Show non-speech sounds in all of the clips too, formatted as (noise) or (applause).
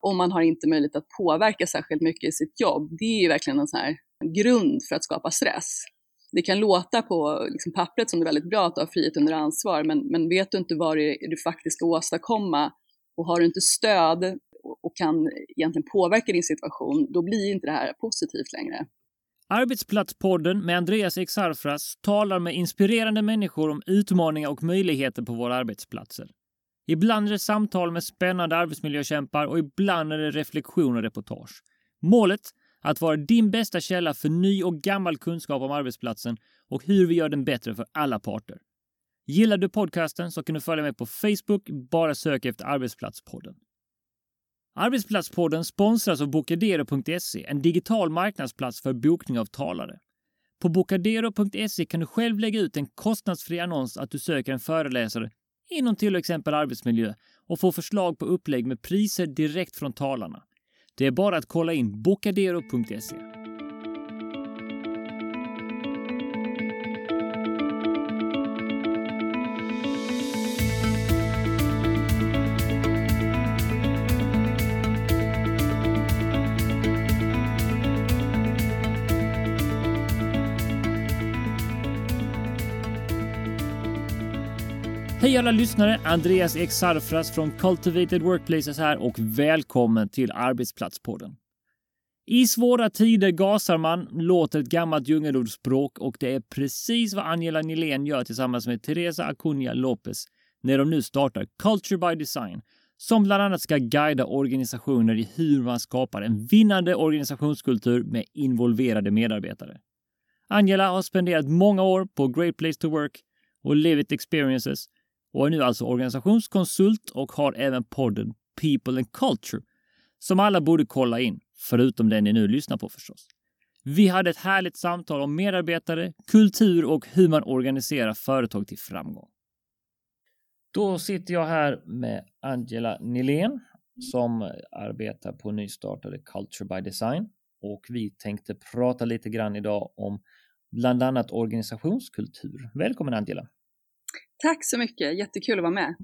och man har inte möjlighet att påverka särskilt mycket i sitt jobb. Det är ju verkligen en sån här grund för att skapa stress. Det kan låta på liksom, pappret som det är väldigt bra att ha frihet under ansvar, men, men vet du inte vad det är du faktiskt ska åstadkomma och har du inte stöd och kan egentligen påverka din situation, då blir inte det här positivt längre. Arbetsplatspodden med Andreas Exarfras talar med inspirerande människor om utmaningar och möjligheter på våra arbetsplatser. Ibland är det samtal med spännande arbetsmiljökämpar och ibland är det reflektion och reportage. Målet? Att vara din bästa källa för ny och gammal kunskap om arbetsplatsen och hur vi gör den bättre för alla parter. Gillar du podcasten så kan du följa mig på Facebook, bara sök efter Arbetsplatspodden. Arbetsplatspodden sponsras av Bocadero.se, en digital marknadsplats för bokning av talare. På Bocadero.se kan du själv lägga ut en kostnadsfri annons att du söker en föreläsare inom till exempel arbetsmiljö och få förslag på upplägg med priser direkt från talarna. Det är bara att kolla in bocadero.se. Hej alla lyssnare! Andreas Ek Sarfras från Cultivated Workplaces här och välkommen till Arbetsplatspodden. I svåra tider gasar man, låter ett gammalt djungelordspråk och det är precis vad Angela Nilén gör tillsammans med Teresa Acuna Lopez när de nu startar Culture by Design som bland annat ska guida organisationer i hur man skapar en vinnande organisationskultur med involverade medarbetare. Angela har spenderat många år på Great Place to Work och Live It Experiences och är nu alltså organisationskonsult och har även podden People and Culture som alla borde kolla in, förutom den ni nu lyssnar på förstås. Vi hade ett härligt samtal om medarbetare, kultur och hur man organiserar företag till framgång. Då sitter jag här med Angela Nilén som arbetar på nystartade Culture by Design och vi tänkte prata lite grann idag om bland annat organisationskultur. Välkommen Angela! Tack så mycket, jättekul att vara med.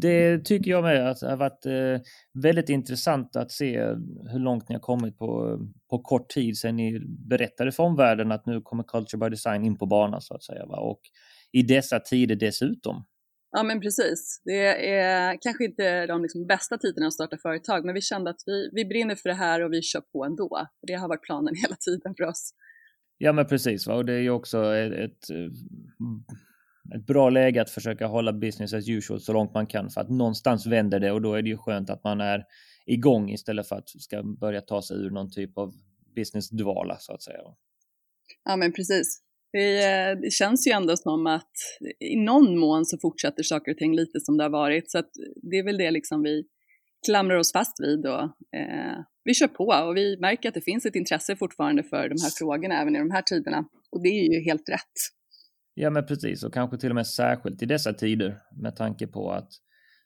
Det tycker jag med att det har varit eh, väldigt intressant att se hur långt ni har kommit på, på kort tid sedan ni berättade för omvärlden att nu kommer Culture by Design in på banan så att säga. Va? Och i dessa tider dessutom. Ja men precis. Det är kanske inte de liksom bästa tiderna att starta företag men vi kände att vi, vi brinner för det här och vi kör på ändå. Det har varit planen (laughs) hela tiden för oss. Ja men precis va? och det är ju också ett, ett ett bra läge att försöka hålla business as usual så långt man kan för att någonstans vänder det och då är det ju skönt att man är igång istället för att ska börja ta sig ur någon typ av business dvala så att säga. Ja men precis. Det, eh, det, känns ju ändå som att i någon mån så fortsätter saker och ting lite som det har varit så att det är väl det liksom vi klamrar oss fast vid och eh, vi kör på och vi märker att det finns ett intresse fortfarande för de här frågorna även i de här tiderna och det är ju helt rätt. Ja, men precis och kanske till och med särskilt i dessa tider med tanke på att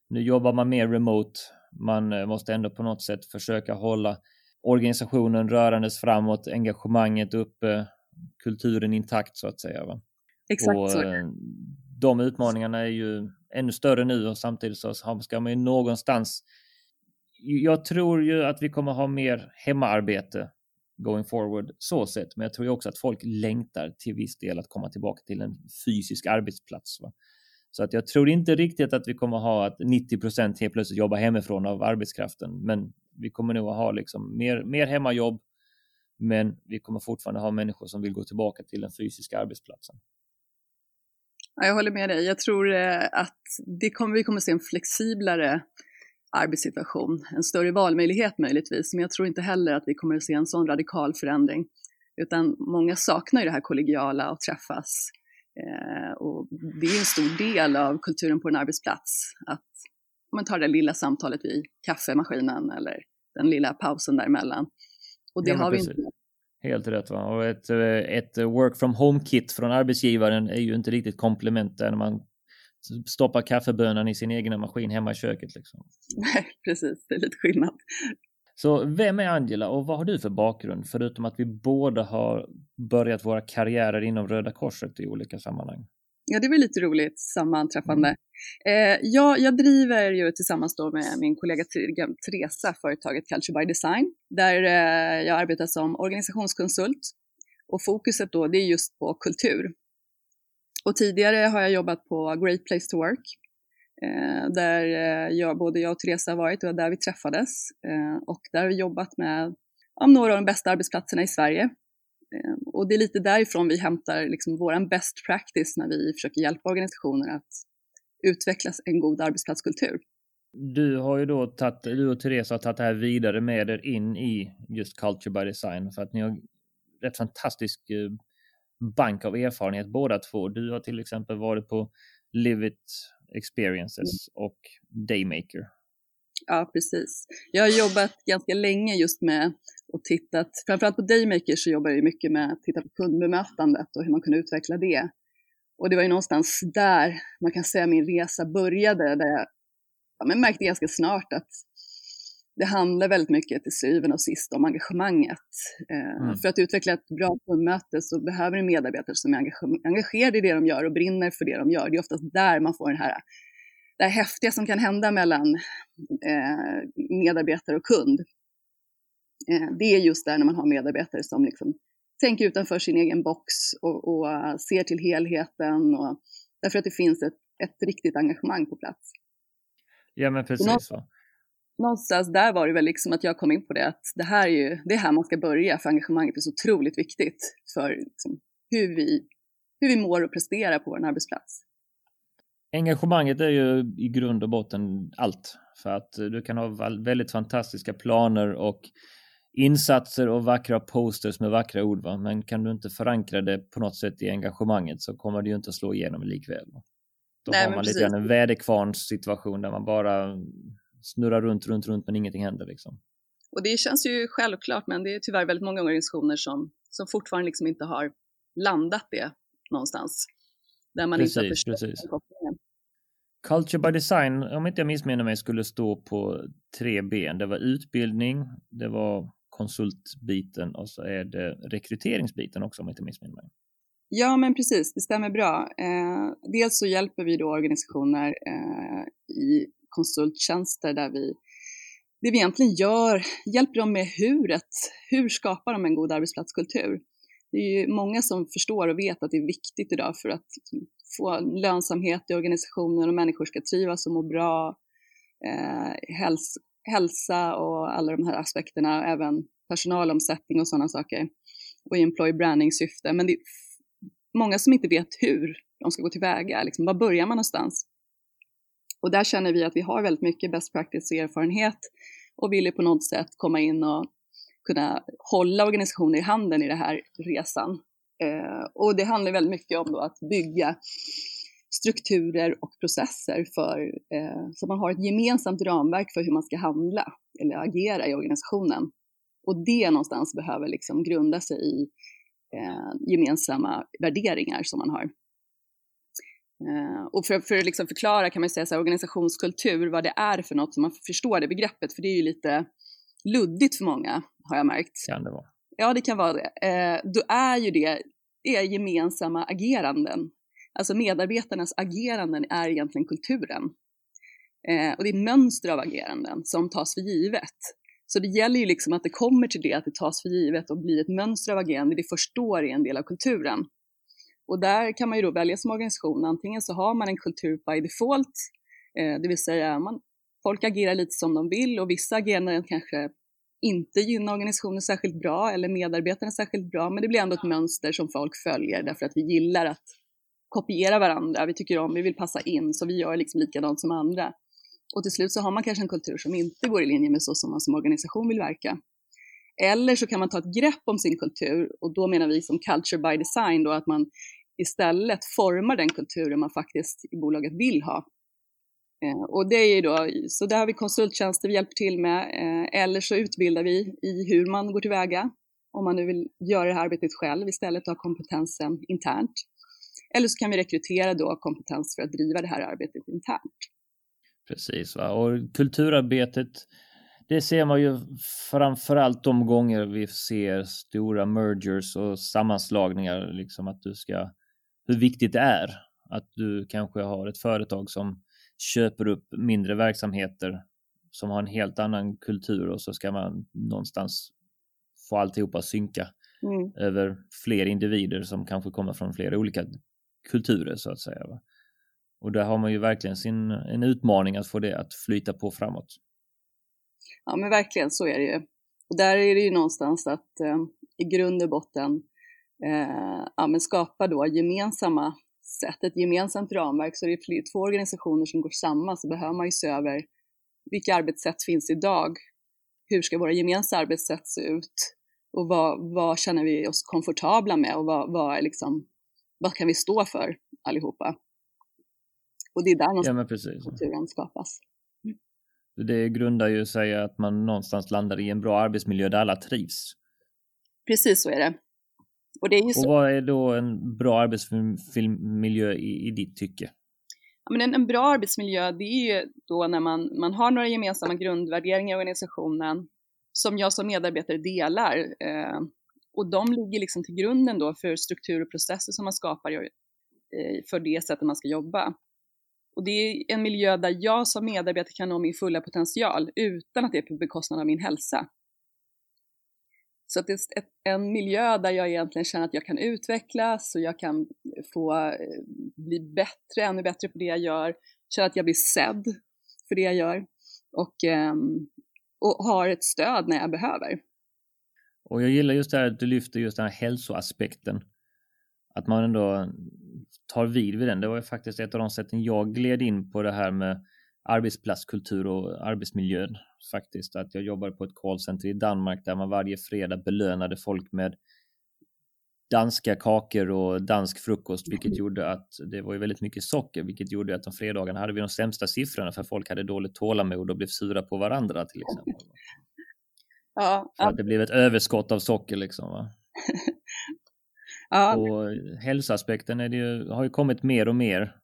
nu jobbar man mer remote. Man eh, måste ändå på något sätt försöka hålla organisationen rörandes framåt, engagemanget uppe, kulturen intakt så att säga. Va? Exakt och, så. Eh, de utmaningarna är ju ännu större nu och samtidigt så ska man ju någonstans. Jag tror ju att vi kommer ha mer hemmaarbete going forward så sett. Men jag tror ju också att folk längtar till viss del att komma tillbaka till en fysisk arbetsplats. Va? Så att jag tror inte riktigt att vi kommer ha att 90 procent helt plötsligt jobbar hemifrån av arbetskraften. Men vi kommer nog att ha liksom mer, mer hemmajobb. Men vi kommer fortfarande ha människor som vill gå tillbaka till den fysiska arbetsplatsen. Ja, jag håller med dig. Jag tror eh, att det kommer, vi kommer se en flexiblare arbetssituation. En större valmöjlighet möjligtvis, men jag tror inte heller att vi kommer att se en sån radikal förändring. Utan många saknar ju det här kollegiala och träffas. Eh, och det är en stor del av kulturen på en arbetsplats. Att man tar det lilla samtalet vid kaffemaskinen eller den lilla pausen däremellan. Och det ja, har vi inte. Helt rätt. Va? Och ett, ett work from home-kit från arbetsgivaren är ju inte riktigt komplement där man stoppa kaffebönan i sin egna maskin hemma i köket. Liksom. Nej, precis. Det är lite skillnad. Så vem är Angela och vad har du för bakgrund? Förutom att vi båda har börjat våra karriärer inom Röda Korset i olika sammanhang. Ja, det var lite roligt sammanträffande. Eh, jag, jag driver ju tillsammans då med min kollega Teresa företaget Culture by Design, där eh, jag arbetar som organisationskonsult. Och fokuset då, det är just på kultur. Och tidigare har jag jobbat på Great Place to Work, eh, där eh, jag, både jag och Teresa har varit, och där vi träffades. Eh, och där har vi jobbat med några av de bästa arbetsplatserna i Sverige. Och det är lite därifrån vi hämtar liksom vår best practice när vi försöker hjälpa organisationer att utvecklas en god arbetsplatskultur. Du har ju då tagit, du och Therese har tagit det här vidare med er in i just Culture by Design för att ni har rätt fantastisk bank av erfarenhet båda två. Du har till exempel varit på Live It Experiences mm. och Daymaker. Ja, precis. Jag har jobbat ganska länge just med och tittat, framförallt på Daymaker så jobbar jag mycket med att titta på kundbemötandet och hur man kan utveckla det. Och det var ju någonstans där man kan säga min resa började, där jag ja, men märkte ganska snart att det handlar väldigt mycket till syvende och sist om engagemanget. Eh, mm. För att utveckla ett bra kundmöte så behöver du medarbetare som är engagerade i det de gör och brinner för det de gör. Det är oftast där man får den här, det här häftiga som kan hända mellan eh, medarbetare och kund. Eh, det är just där när man har medarbetare som liksom tänker utanför sin egen box och, och ser till helheten. Och, därför att det finns ett, ett riktigt engagemang på plats. Ja men precis. Va? Någonstans där var det väl liksom att jag kom in på det att det här är ju, det är här man ska börja för engagemanget är så otroligt viktigt för liksom, hur, vi, hur vi mår och presterar på vår arbetsplats. Engagemanget är ju i grund och botten allt för att du kan ha väldigt fantastiska planer och insatser och vackra posters med vackra ord. Va? Men kan du inte förankra det på något sätt i engagemanget så kommer det ju inte att slå igenom likväl. Då Nej, har man lite grann en väderkvarns situation där man bara snurrar runt, runt, runt men ingenting händer liksom. Och det känns ju självklart men det är tyvärr väldigt många organisationer som, som fortfarande liksom inte har landat det någonstans. Där man precis, inte har förstått precis. kopplingen. Culture by design, om inte jag missminner mig, skulle stå på tre ben. Det var utbildning, det var konsultbiten och så är det rekryteringsbiten också om jag inte missminner mig. Ja, men precis, det stämmer bra. Eh, dels så hjälper vi då organisationer eh, i konsulttjänster där vi det vi egentligen gör, hjälper dem med huret. Hur skapar de en god arbetsplatskultur? Det är ju många som förstår och vet att det är viktigt idag för att få lönsamhet i organisationen och människor ska trivas och må bra. Eh, häls hälsa och alla de här aspekterna, även personalomsättning och sådana saker och i employee branding syfte. Men det är många som inte vet hur de ska gå tillväga, liksom, var börjar man någonstans? Och där känner vi att vi har väldigt mycket best practice och erfarenhet och vill på något sätt komma in och kunna hålla organisationer i handen i den här resan. Eh, och det handlar väldigt mycket om att bygga strukturer och processer för, eh, så man har ett gemensamt ramverk för hur man ska handla eller agera i organisationen. Och det någonstans behöver liksom grunda sig i eh, gemensamma värderingar som man har. Eh, och för, för att liksom förklara kan man säga så här, organisationskultur, vad det är för något, så man förstår det begreppet, för det är ju lite luddigt för många, har jag märkt. Kan det vara? Ja, det kan vara det. Eh, då är ju det, det är gemensamma ageranden Alltså medarbetarnas ageranden är egentligen kulturen. Eh, och det är mönster av ageranden som tas för givet. Så det gäller ju liksom att det kommer till det, att det tas för givet och blir ett mönster av agerande, det först då är en del av kulturen. Och där kan man ju då välja som organisation, antingen så har man en kultur by default, eh, det vill säga man, folk agerar lite som de vill och vissa ageranden kanske inte gynnar organisationen särskilt bra eller medarbetarna särskilt bra, men det blir ändå ett mönster som folk följer därför att vi gillar att kopiera varandra, vi tycker om, vi vill passa in, så vi gör liksom likadant som andra. Och till slut så har man kanske en kultur som inte går i linje med så som man som organisation vill verka. Eller så kan man ta ett grepp om sin kultur och då menar vi som culture by design då att man istället formar den kulturen man faktiskt i bolaget vill ha. Eh, och det är ju då, så där har vi konsulttjänster vi hjälper till med, eh, eller så utbildar vi i hur man går tillväga, om man nu vill göra det här arbetet själv istället och ha kompetensen internt. Eller så kan vi rekrytera då kompetens för att driva det här arbetet internt. Precis, va? och kulturarbetet det ser man ju framförallt de gånger vi ser stora mergers och sammanslagningar, liksom att du ska, hur viktigt det är Att du kanske har ett företag som köper upp mindre verksamheter som har en helt annan kultur och så ska man någonstans få alltihopa synka mm. över fler individer som kanske kommer från flera olika kulturer så att säga. Va? Och där har man ju verkligen sin, en utmaning att få det att flyta på framåt. Ja men verkligen så är det ju. Och där är det ju någonstans att eh, i grund och botten eh, ja, men skapa då gemensamma sätt, ett gemensamt ramverk. Så det är två organisationer som går samman så behöver man ju se över vilka arbetssätt finns idag? Hur ska våra gemensamma arbetssätt se ut? Och vad, vad känner vi oss komfortabla med och vad, vad, liksom, vad kan vi stå för allihopa? Och det är där någonstans ja, kulturen skapas. Mm. Det grundar ju sig att man någonstans landar i en bra arbetsmiljö där alla trivs. Precis så är det. Och, det är ju så. och vad är då en bra arbetsmiljö i, i ditt tycke? Ja, men en, en, bra arbetsmiljö, det är ju då när man, man har några gemensamma grundvärderingar i organisationen som jag som medarbetare delar. Eh, och de ligger liksom till grunden då för struktur och processer som man skapar eh, för det sättet man ska jobba. Och det är en miljö där jag som medarbetare kan nå min fulla potential utan att det är på bekostnad av min hälsa. Så att det är ett, en miljö där jag egentligen känner att jag kan utvecklas och jag kan eh, få eh, bli bättre, ännu bättre på det jag gör, känna att jag blir sedd för det jag gör och, ehm, och har ett stöd när jag behöver. Och jag gillar just det här att du lyfter just den här hälsoaspekten. Att man ändå tar vid vid den. Det var ju faktiskt ett av de sätten jag gled in på det här med arbetsplatskultur och arbetsmiljön faktiskt. Att jag jobbade på ett callcenter i Danmark där man varje fredag belönade folk med danska kakor och dansk frukost, vilket gjorde att det var ju väldigt mycket socker, vilket gjorde att de fredagarna hade vi de sämsta siffrorna för folk hade dåligt tålamod och blev sura på varandra till exempel. (laughs) Ja, för att det blev ett överskott av socker liksom. Va? (laughs) ja. Och hälsoaspekten är det ju, har ju kommit mer och mer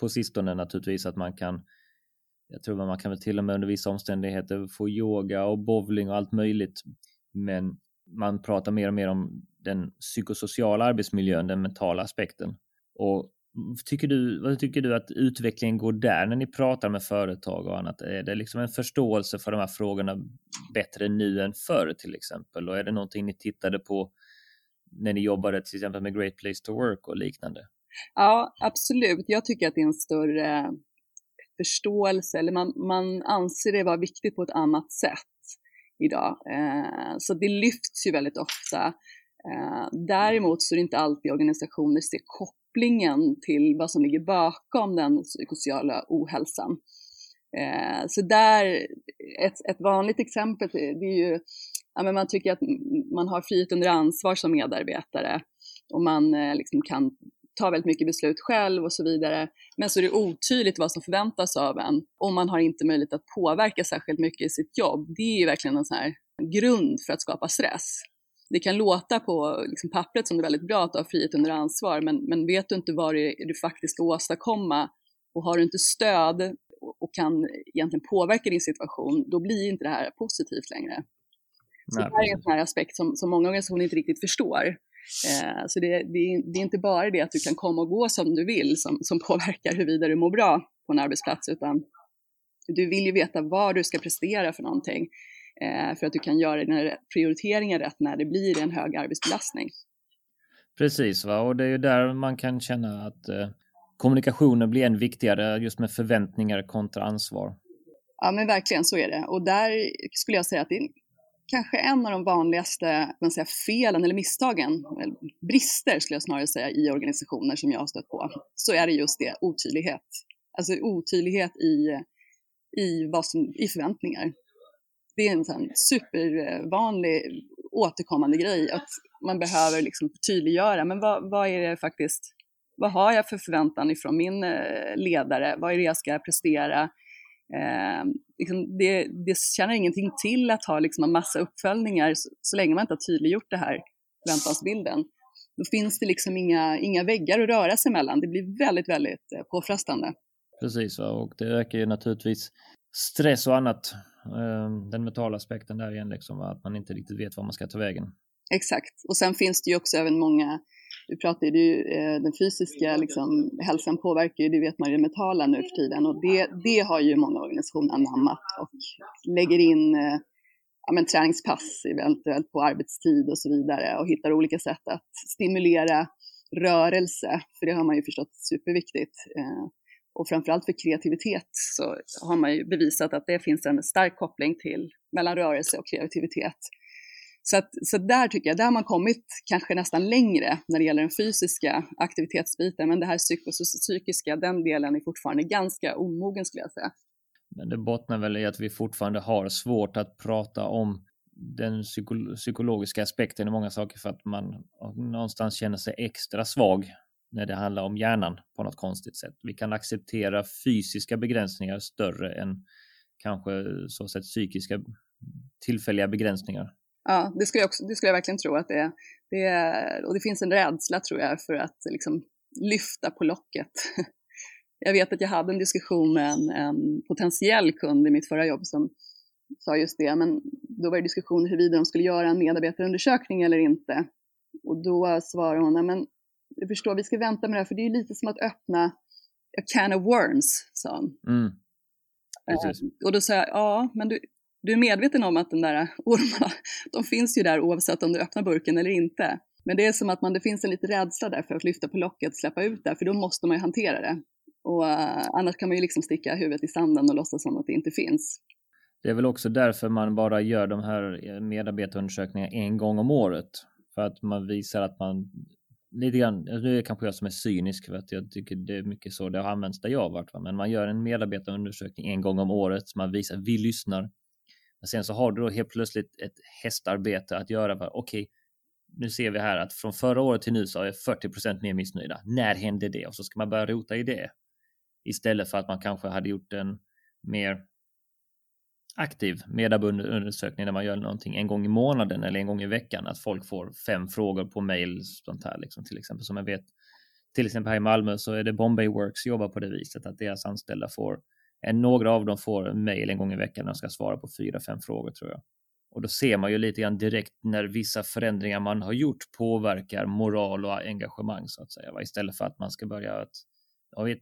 på sistone naturligtvis att man kan jag tror man kan väl till och med under vissa omständigheter få yoga och bowling och allt möjligt. Men man pratar mer och mer om den psykosociala arbetsmiljön, den mentala aspekten. Och tycker du, vad tycker du att utvecklingen går där när ni pratar med företag och annat? Är det liksom en förståelse för de här frågorna bättre nu än förr till exempel? Och är det någonting ni tittade på när ni jobbade till exempel med Great Place to Work och liknande? Ja, absolut. Jag tycker att det är en större förståelse eller man, man anser det vara viktigt på ett annat sätt idag. Eh, så det lyfts ju väldigt ofta. Eh, däremot så är det inte alltid organisationer ser kopplingen till vad som ligger bakom den psykosociala ohälsan. Eh, så där, ett, ett vanligt exempel det är ju, ja, men man tycker att man har frihet under ansvar som medarbetare och man eh, liksom kan tar väldigt mycket beslut själv och så vidare. Men så är det otydligt vad som förväntas av en och man har inte möjlighet att påverka särskilt mycket i sitt jobb. Det är ju verkligen en sån här grund för att skapa stress. Det kan låta på liksom pappret som det är väldigt bra att ha frihet under ansvar, men, men vet du inte vad det är du faktiskt ska åstadkomma och har du inte stöd och kan egentligen påverka din situation, då blir inte det här positivt längre. Så Nej, det här är en sån här aspekt som, som många organisationer inte riktigt förstår. Eh, så det, det, det, är inte bara det att du kan komma och gå som du vill som, som påverkar huruvida du mår bra på en arbetsplats, utan du vill ju veta vad du ska prestera för någonting eh, för att du kan göra dina prioriteringar rätt när det blir en hög arbetsbelastning. Precis, va? och det är ju där man kan känna att eh, kommunikationen blir än viktigare just med förväntningar kontra ansvar. Ja men verkligen så är det och där skulle jag säga att det är kanske en av de vanligaste man säga, felen eller misstagen, eller brister skulle jag snarare säga, i organisationer som jag har stött på, så är det just det, otydlighet. Alltså otydlighet i, i, vad som, i förväntningar. Det är en sån supervanlig återkommande grej att man behöver liksom tydliggöra, men vad, vad är det faktiskt, vad har jag för förväntan ifrån min eh, ledare? Vad är det jag ska prestera? Eh, liksom det, det tjänar ingenting till att ha liksom en massa uppföljningar så, så länge man inte har tydliggjort det här förväntansbilden. Då finns det liksom inga, inga väggar att röra sig mellan. Det blir väldigt, väldigt eh, påfrestande. Precis, och det ökar ju naturligtvis stress och annat. Ehm, den mentala aspekten där igen, liksom, att man inte riktigt vet var man ska ta vägen. Exakt, och sen finns det ju också även många, du pratade ju, eh, den fysiska liksom, hälsan påverkar ju, det vet man ju, det mentala nu för tiden och det, det har ju många organisationer anammat och lägger in eh, ja, men, träningspass eventuellt på arbetstid och så vidare och hittar olika sätt att stimulera rörelse, för det har man ju förstått superviktigt. Eh, och framförallt för kreativitet så har man ju bevisat att det finns en stark koppling till mellan rörelse och kreativitet. Så, att, så där tycker jag, där har man kommit kanske nästan längre när det gäller den fysiska aktivitetsbiten, men det här psykiska, den delen är fortfarande ganska omogen skulle jag säga. Men det bottnar väl i att vi fortfarande har svårt att prata om den psykologiska aspekten i många saker för att man någonstans känner sig extra svag när det handlar om hjärnan på något konstigt sätt. Vi kan acceptera fysiska begränsningar större än kanske så sätt psykiska tillfälliga begränsningar. Ja, det skulle jag, också, det skulle jag verkligen tro att det är. Det är och det finns en rädsla tror jag för att liksom lyfta på locket. (laughs) Jag vet att jag hade en diskussion med en, en potentiell kund i mitt förra jobb som sa just det, men då var det diskussion huruvida de skulle göra en medarbetarundersökning eller inte. Och då svarade hon, men jag förstår, vi ska vänta med det här, för det är lite som att öppna a can of worms, sa hon. Mm. Uh, och då sa jag, ja, men du, du är medveten om att de där ormarna, (laughs) de finns ju där oavsett om du öppnar burken eller inte. Men det är som att man, det finns en liten rädsla där för att lyfta på locket, släppa ut det, för då måste man ju hantera det. Och uh, annars kan man ju liksom sticka huvudet i sanden och låtsas som att det inte finns. Det är väl också därför man bara gör de här eh, medarbetarundersökningarna en gång om året. För att man visar att man lite grann, alltså nu är det kanske jag som är cynisk för att jag tycker det är mycket så det har använts där jag har varit. Va? Men man gör en medarbetarundersökning en gång om året. Man visar vi lyssnar. Men sen så har du då helt plötsligt ett hästarbete att göra. Okej, okay, nu ser vi här att från förra året till nu så är 40 procent mer missnöjda. När hände det? Och så ska man börja rota i det. Istället för att man kanske hade gjort en mer aktiv medarbetarundersökning där man gör någonting en gång i månaden eller en gång i veckan. Att folk får fem frågor på mail, sånt här liksom, till exempel. Som jag vet, till exempel här i Malmö så är det Bombay Works jobbar på det viset att deras anställda får, Eh, några av dem får mejl en gång i veckan när de ska svara på fyra, fem frågor tror jag. Och då ser man ju lite grann direkt när vissa förändringar man har gjort påverkar moral och engagemang så att säga. Va? Istället för att man ska börja att jag vet,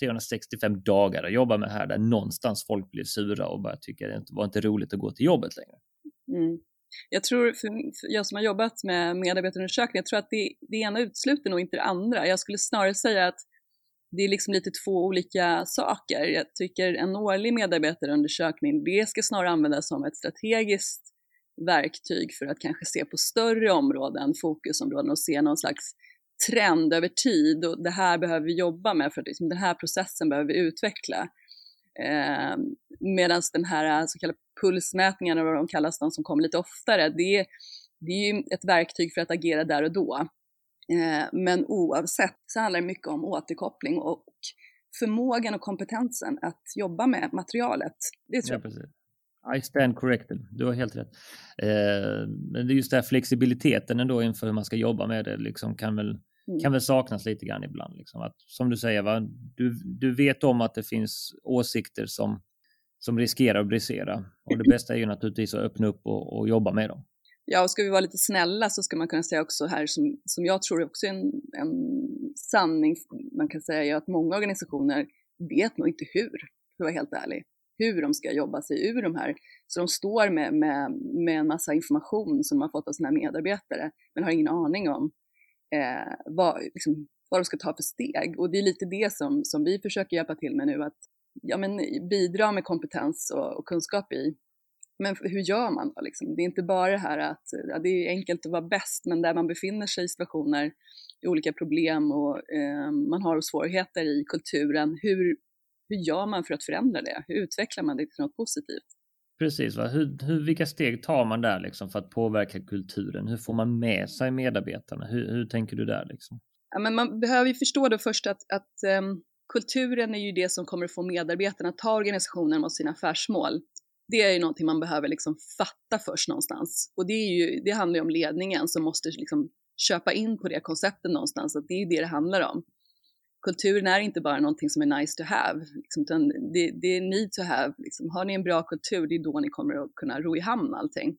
365 dagar att jobba med här där någonstans folk blir sura och bara tycker det var inte roligt att gå till jobbet längre. Mm. Jag tror, för jag som har jobbat med medarbetarundersökningar, jag tror att det, det ena utesluter nog inte det andra. Jag skulle snarare säga att det är liksom lite två olika saker. Jag tycker en årlig medarbetarundersökning, det ska snarare användas som ett strategiskt verktyg för att kanske se på större områden, fokusområden och se någon slags trend över tid och det här behöver vi jobba med för att liksom, den här processen behöver vi utveckla. Eh, Medan den här så kallade pulsmätningen, eller vad de kallas, de som kommer lite oftare, det, det är ju ett verktyg för att agera där och då. Eh, men oavsett så handlar det mycket om återkoppling och förmågan och kompetensen att jobba med materialet. Det tror jag. Ja, I stand corrected. Du har helt rätt. Eh, men det är just den här flexibiliteten ändå inför hur man ska jobba med det liksom kan väl mm. kan väl saknas lite grann ibland. Liksom. Att, som du säger, va? Du, du vet om att det finns åsikter som, som riskerar att brisera. Och det (clears throat) bästa är ju naturligtvis att öppna upp och, och jobba med dem. Ja, och ska vi vara lite snälla så ska man kunna säga också här som, som jag tror också är en, en sanning man kan säga är att många organisationer vet nog inte hur, för att vara helt ärlig, hur de ska jobba sig ur de här. Så de står med, med, med en massa information som de har fått av sina medarbetare, men har ingen aning om eh, vad, liksom, vad de ska ta för steg. Och det är lite det som, som vi försöker hjälpa till med nu, att ja, men, bidra med kompetens och, och kunskap i. Men hur gör man då? Liksom? Det är inte bara det här att ja, det är enkelt att vara bäst, men där man befinner sig i situationer, i olika problem och eh, man har svårigheter i kulturen, hur, hur gör man för att förändra det? Hur utvecklar man det till något positivt? Precis, va? Hur, hur, vilka steg tar man där liksom för att påverka kulturen? Hur får man med sig medarbetarna? Hur, hur tänker du där? Liksom? Ja, men man behöver ju förstå då först att, att um, kulturen är ju det som kommer få medarbetarna att ta organisationen mot sina affärsmål. Det är ju någonting man behöver liksom fatta först någonstans. Och det, är ju, det handlar ju om ledningen som måste liksom köpa in på det konceptet någonstans, att det är det det handlar om kulturen är inte bara någonting som är nice to have, liksom, utan det, det, är need to have. Liksom. Har ni en bra kultur, det är då ni kommer att kunna ro i hamn allting.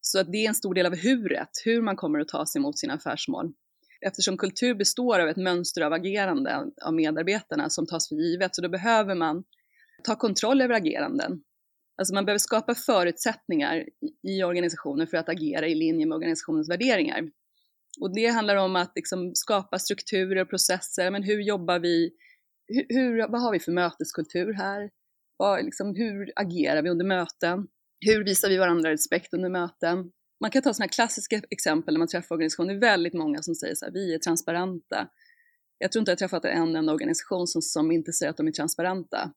Så att det är en stor del av huret, hur man kommer att ta sig mot sina affärsmål. Eftersom kultur består av ett mönster av agerande av medarbetarna som tas för givet, så då behöver man ta kontroll över ageranden. Alltså man behöver skapa förutsättningar i organisationen för att agera i linje med organisationens värderingar. Och det handlar om att liksom skapa strukturer och processer. Men hur jobbar vi? Hur, hur, vad har vi för möteskultur här? Vad, liksom, hur agerar vi under möten? Hur visar vi varandra respekt under möten? Man kan ta sådana klassiska exempel när man träffar organisationer. Det är väldigt många som säger så här, vi är transparenta. Jag tror inte jag har träffat en enda organisation som, som inte säger att de är transparenta.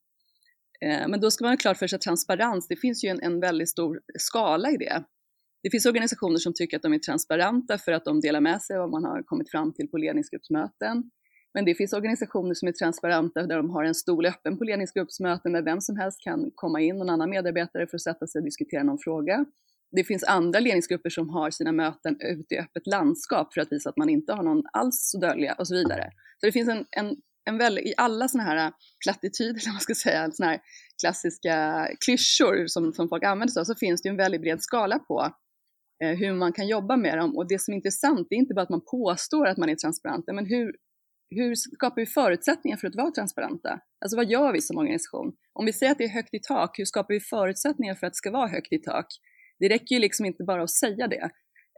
Eh, men då ska man ha klart för sig att transparens, det finns ju en, en väldigt stor skala i det. Det finns organisationer som tycker att de är transparenta för att de delar med sig av vad man har kommit fram till på ledningsgruppsmöten. Men det finns organisationer som är transparenta där de har en stol öppen på ledningsgruppsmöten där vem som helst kan komma in, någon annan medarbetare för att sätta sig och diskutera någon fråga. Det finns andra ledningsgrupper som har sina möten ute i öppet landskap för att visa att man inte har någon alls att dölja och så vidare. Så det finns en, en, en väl, i alla sådana här äh, plattityder, (laughs) eller man ska säga, sådana här klassiska klyschor som, som folk använder sig av, så finns det ju en väldigt bred skala på eh, hur man kan jobba med dem. Och det som är intressant, det är inte bara att man påstår att man är transparent, men hur, hur skapar vi förutsättningar för att vara transparenta? Alltså vad gör vi som organisation? Om vi säger att det är högt i tak, hur skapar vi förutsättningar för att det ska vara högt i tak? Det räcker ju liksom inte bara att säga det,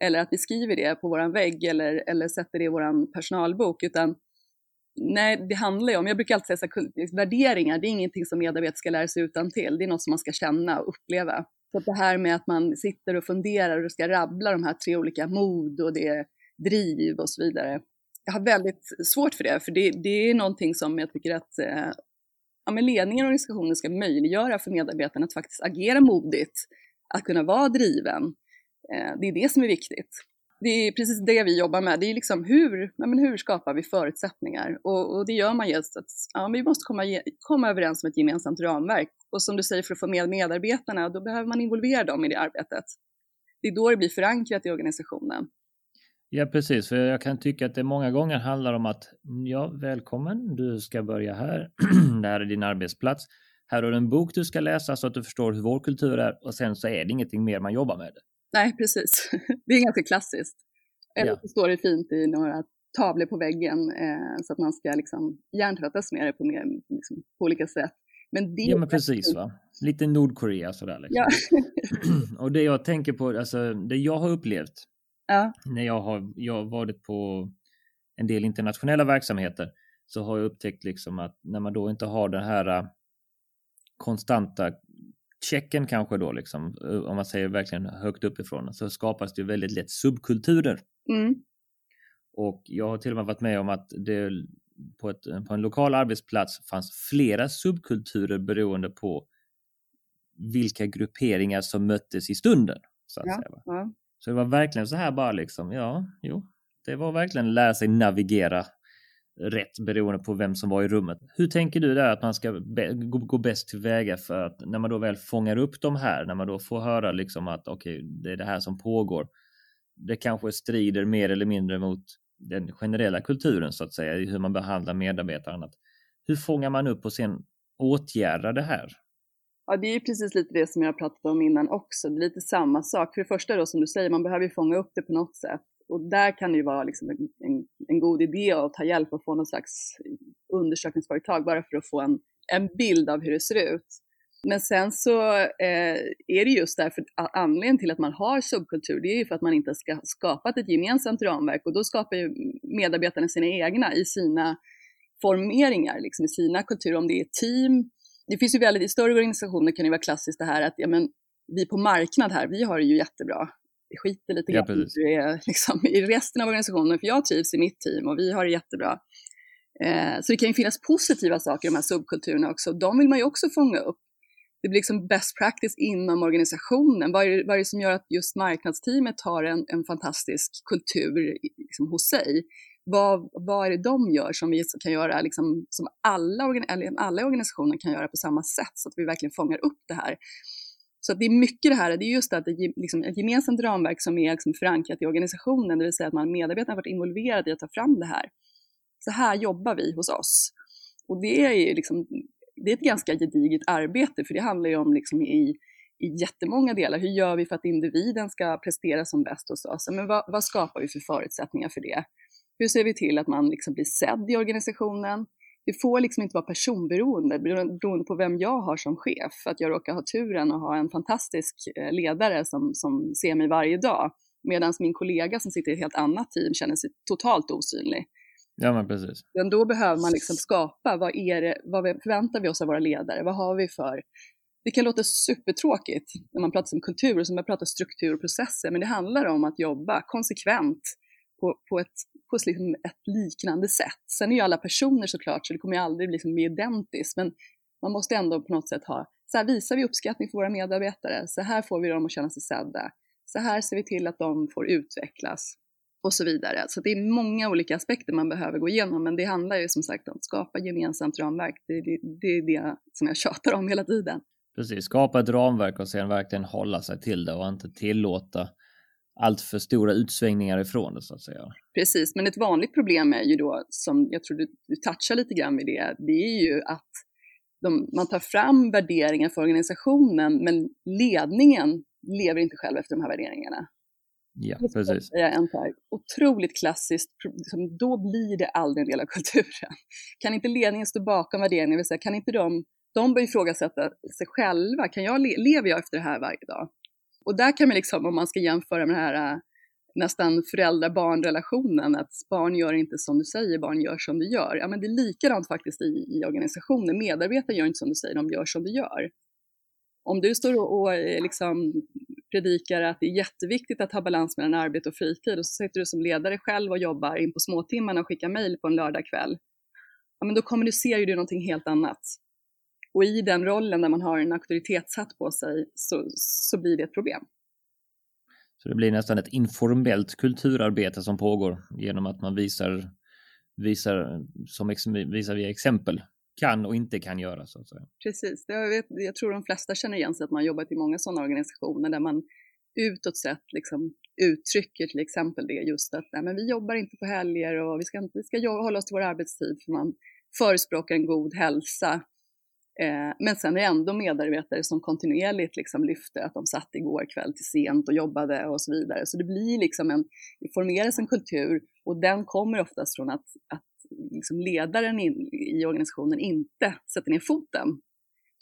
eller att vi skriver det på våran vägg eller, eller sätter det i våran personalbok, utan nej, det handlar ju om, jag brukar alltid säga så värderingar, det är ingenting som medarbetare ska lära sig utan till. det är något som man ska känna och uppleva. Så det här med att man sitter och funderar och ska rabbla de här tre olika mod och det driv och så vidare. Jag har väldigt svårt för det, för det, det är någonting som jag tycker att eh, ja, men ledningen och organisationen ska möjliggöra för medarbetarna att faktiskt agera modigt, att kunna vara driven. Eh, det är det som är viktigt det är precis det vi jobbar med. Det är liksom hur, men hur skapar vi förutsättningar? Och, och det gör man just att ja, vi måste komma, komma överens om ett gemensamt ramverk. Och som du säger, för att få med medarbetarna, då behöver man involvera dem i det arbetet. Det är då det blir förankrat i organisationen. Ja, precis. För jag kan tycka att det många gånger handlar om att ja, välkommen, du ska börja här. (clears throat) det här är din arbetsplats. Här har du en bok du ska läsa så att du förstår hur vår kultur är och sen så är det ingenting mer man jobbar med. Nej, precis. (laughs) Det är ganska klassiskt. Eller ja. så står det fint i några tavlor på väggen eh, så att man ska liksom hjärntvättas med det på, mer, liksom, på olika sätt. Men det ja, men precis. Va? Lite Nordkorea sådär. Liksom. Ja. (laughs) (clears throat) och det jag tänker på, alltså det jag har upplevt ja. när jag har jag varit på en del internationella verksamheter så har jag upptäckt liksom att när man då inte har den här äh, konstanta checken kanske då, liksom, eh, om man säger verkligen högt uppifrån, så skapas det väldigt lätt subkulturer. Mm. Och jag har till och med varit med om att det på, ett, på en lokal arbetsplats fanns flera subkulturer beroende på vilka grupperingar som möttes i stunden. Så, att ja, säga, ja. så det var verkligen så här bara liksom, ja, jo, det var verkligen lära sig navigera rätt beroende på vem som var i rummet. Hur tänker du där att man ska gå bäst tillväga för att när man då väl fångar upp de här, när man då får höra liksom att okej, okay, det är det här som pågår. Det kanske strider mer eller mindre mot den generella kulturen så att säga, hur man behandlar medarbetare och annat. Hur fångar man upp och sen åtgärdar det här? Ja, det är ju precis lite det som jag pratat om innan också. Det är lite samma sak. För det första då, som du säger, man behöver ju fånga upp det på något sätt och där kan det ju vara liksom en, en, en, god idé att ta hjälp och få någon slags undersökningsföretag bara för att få en, en bild av hur det ser ut. Men sen så eh, är det just därför anledningen till att man har subkultur, det är ju för att man inte ska skapat ett gemensamt ramverk och då skapar ju medarbetarna sina egna i sina formeringar, liksom i sina kulturer, om det är team. Det finns ju väldigt, i större organisationer kan det vara klassiskt det här att ja, men, vi på marknad här, vi har det ju jättebra skiter lite grann ja, (laughs) liksom, i resten av organisationen, för jag trivs i mitt team och vi har det jättebra. Eh, så det kan ju finnas positiva saker i de här subkulturerna också, de vill man ju också fånga upp. Det blir liksom best practice inom organisationen. Vad är, det, vad är det som gör att just marknadsteamet har en, en fantastisk kultur liksom, hos sig? Vad, vad är det de gör som vi kan göra, liksom, som alla, alla organisationer kan göra på samma sätt, så att vi verkligen fångar upp det här. Så det är mycket det här, det är just att det är liksom ett gemensamt ramverk som är liksom förankrat i organisationen, det vill säga att man medarbetarna har varit involverade i att ta fram det här. Så här jobbar vi hos oss. Och det är ju liksom, det är ett ganska gediget arbete, för det handlar ju om liksom i, i jättemånga delar. Hur gör vi för att individen ska prestera som bäst hos oss? Men vad, vad skapar vi för förutsättningar för det? Hur ser vi till att man liksom blir sedd i organisationen? Det får liksom inte vara personberoende beroende på vem jag har som chef. Att jag råkar ha turen att ha en fantastisk eh, ledare som, som ser mig varje dag. Medan min kollega som sitter i ett helt annat team känner sig totalt osynlig. Ja, men precis. Men då behöver man liksom skapa, vad, är det, vad förväntar vi oss av våra ledare? Vad har vi för... Det kan låta supertråkigt när man pratar om kultur och som man pratar struktur och processer, men det handlar om att jobba konsekvent på, på, ett, på liksom ett liknande sätt. Sen är ju alla personer såklart, så det kommer ju aldrig bli liksom identiskt, men man måste ändå på något sätt ha, så här visar vi uppskattning för våra medarbetare, så här får vi dem att känna sig sedda, så här ser vi till att de får utvecklas och så vidare. Så det är många olika aspekter man behöver gå igenom, men det handlar ju som sagt om att skapa gemensamt ramverk. Det, det, det är det som jag tjatar om hela tiden. Precis, skapa ett ramverk och sen verkligen hålla sig till det och inte tillåta allt för stora utsvängningar ifrån det så att säga. Precis, men ett vanligt problem är ju då, som jag tror du, du touchar lite grann vid det, det är ju att de, man tar fram värderingar för organisationen, men ledningen lever inte själv efter de här värderingarna. Ja, precis. Det är en otroligt klassiskt, liksom, då blir det aldrig en del av kulturen. Kan inte ledningen stå bakom värderingar, vill säga, kan inte de, de bör ifrågasätta sig själva, kan jag, lever jag efter det här varje dag? Och där kan man liksom, om man ska jämföra med den här äh, nästan föräldrar-barn-relationen, att barn gör inte som du säger, barn gör som du gör. Ja, men det är likadant faktiskt i, i organisationen. Medarbetare gör inte som du säger, de gör som du gör. Om du står och, och eh, liksom predikar att det är jätteviktigt att ha balans mellan arbete och fritid och så sitter du som ledare själv och jobbar in på småtimmarna och skickar mejl på en lördagkväll, ja, men då kommunicerar du någonting helt annat. Och i den rollen där man har en auktoritetshatt på sig så, så blir det ett problem. Så det blir nästan ett informellt kulturarbete som pågår genom att man visar, visar, som visar via exempel kan och inte kan göra. Så att säga. Precis, jag, vet, jag tror de flesta känner igen sig att man jobbat i många sådana organisationer där man utåt sett liksom uttrycker till exempel det just att nej, men vi jobbar inte på helger och vi ska, vi ska hålla oss till vår arbetstid för man förespråkar en god hälsa. Eh, men sen är det ändå medarbetare som kontinuerligt liksom lyfter att de satt igår kväll till sent och jobbade och så vidare. Så det blir liksom en, det formeras en kultur och den kommer oftast från att, att liksom ledaren in, i organisationen inte sätter ner foten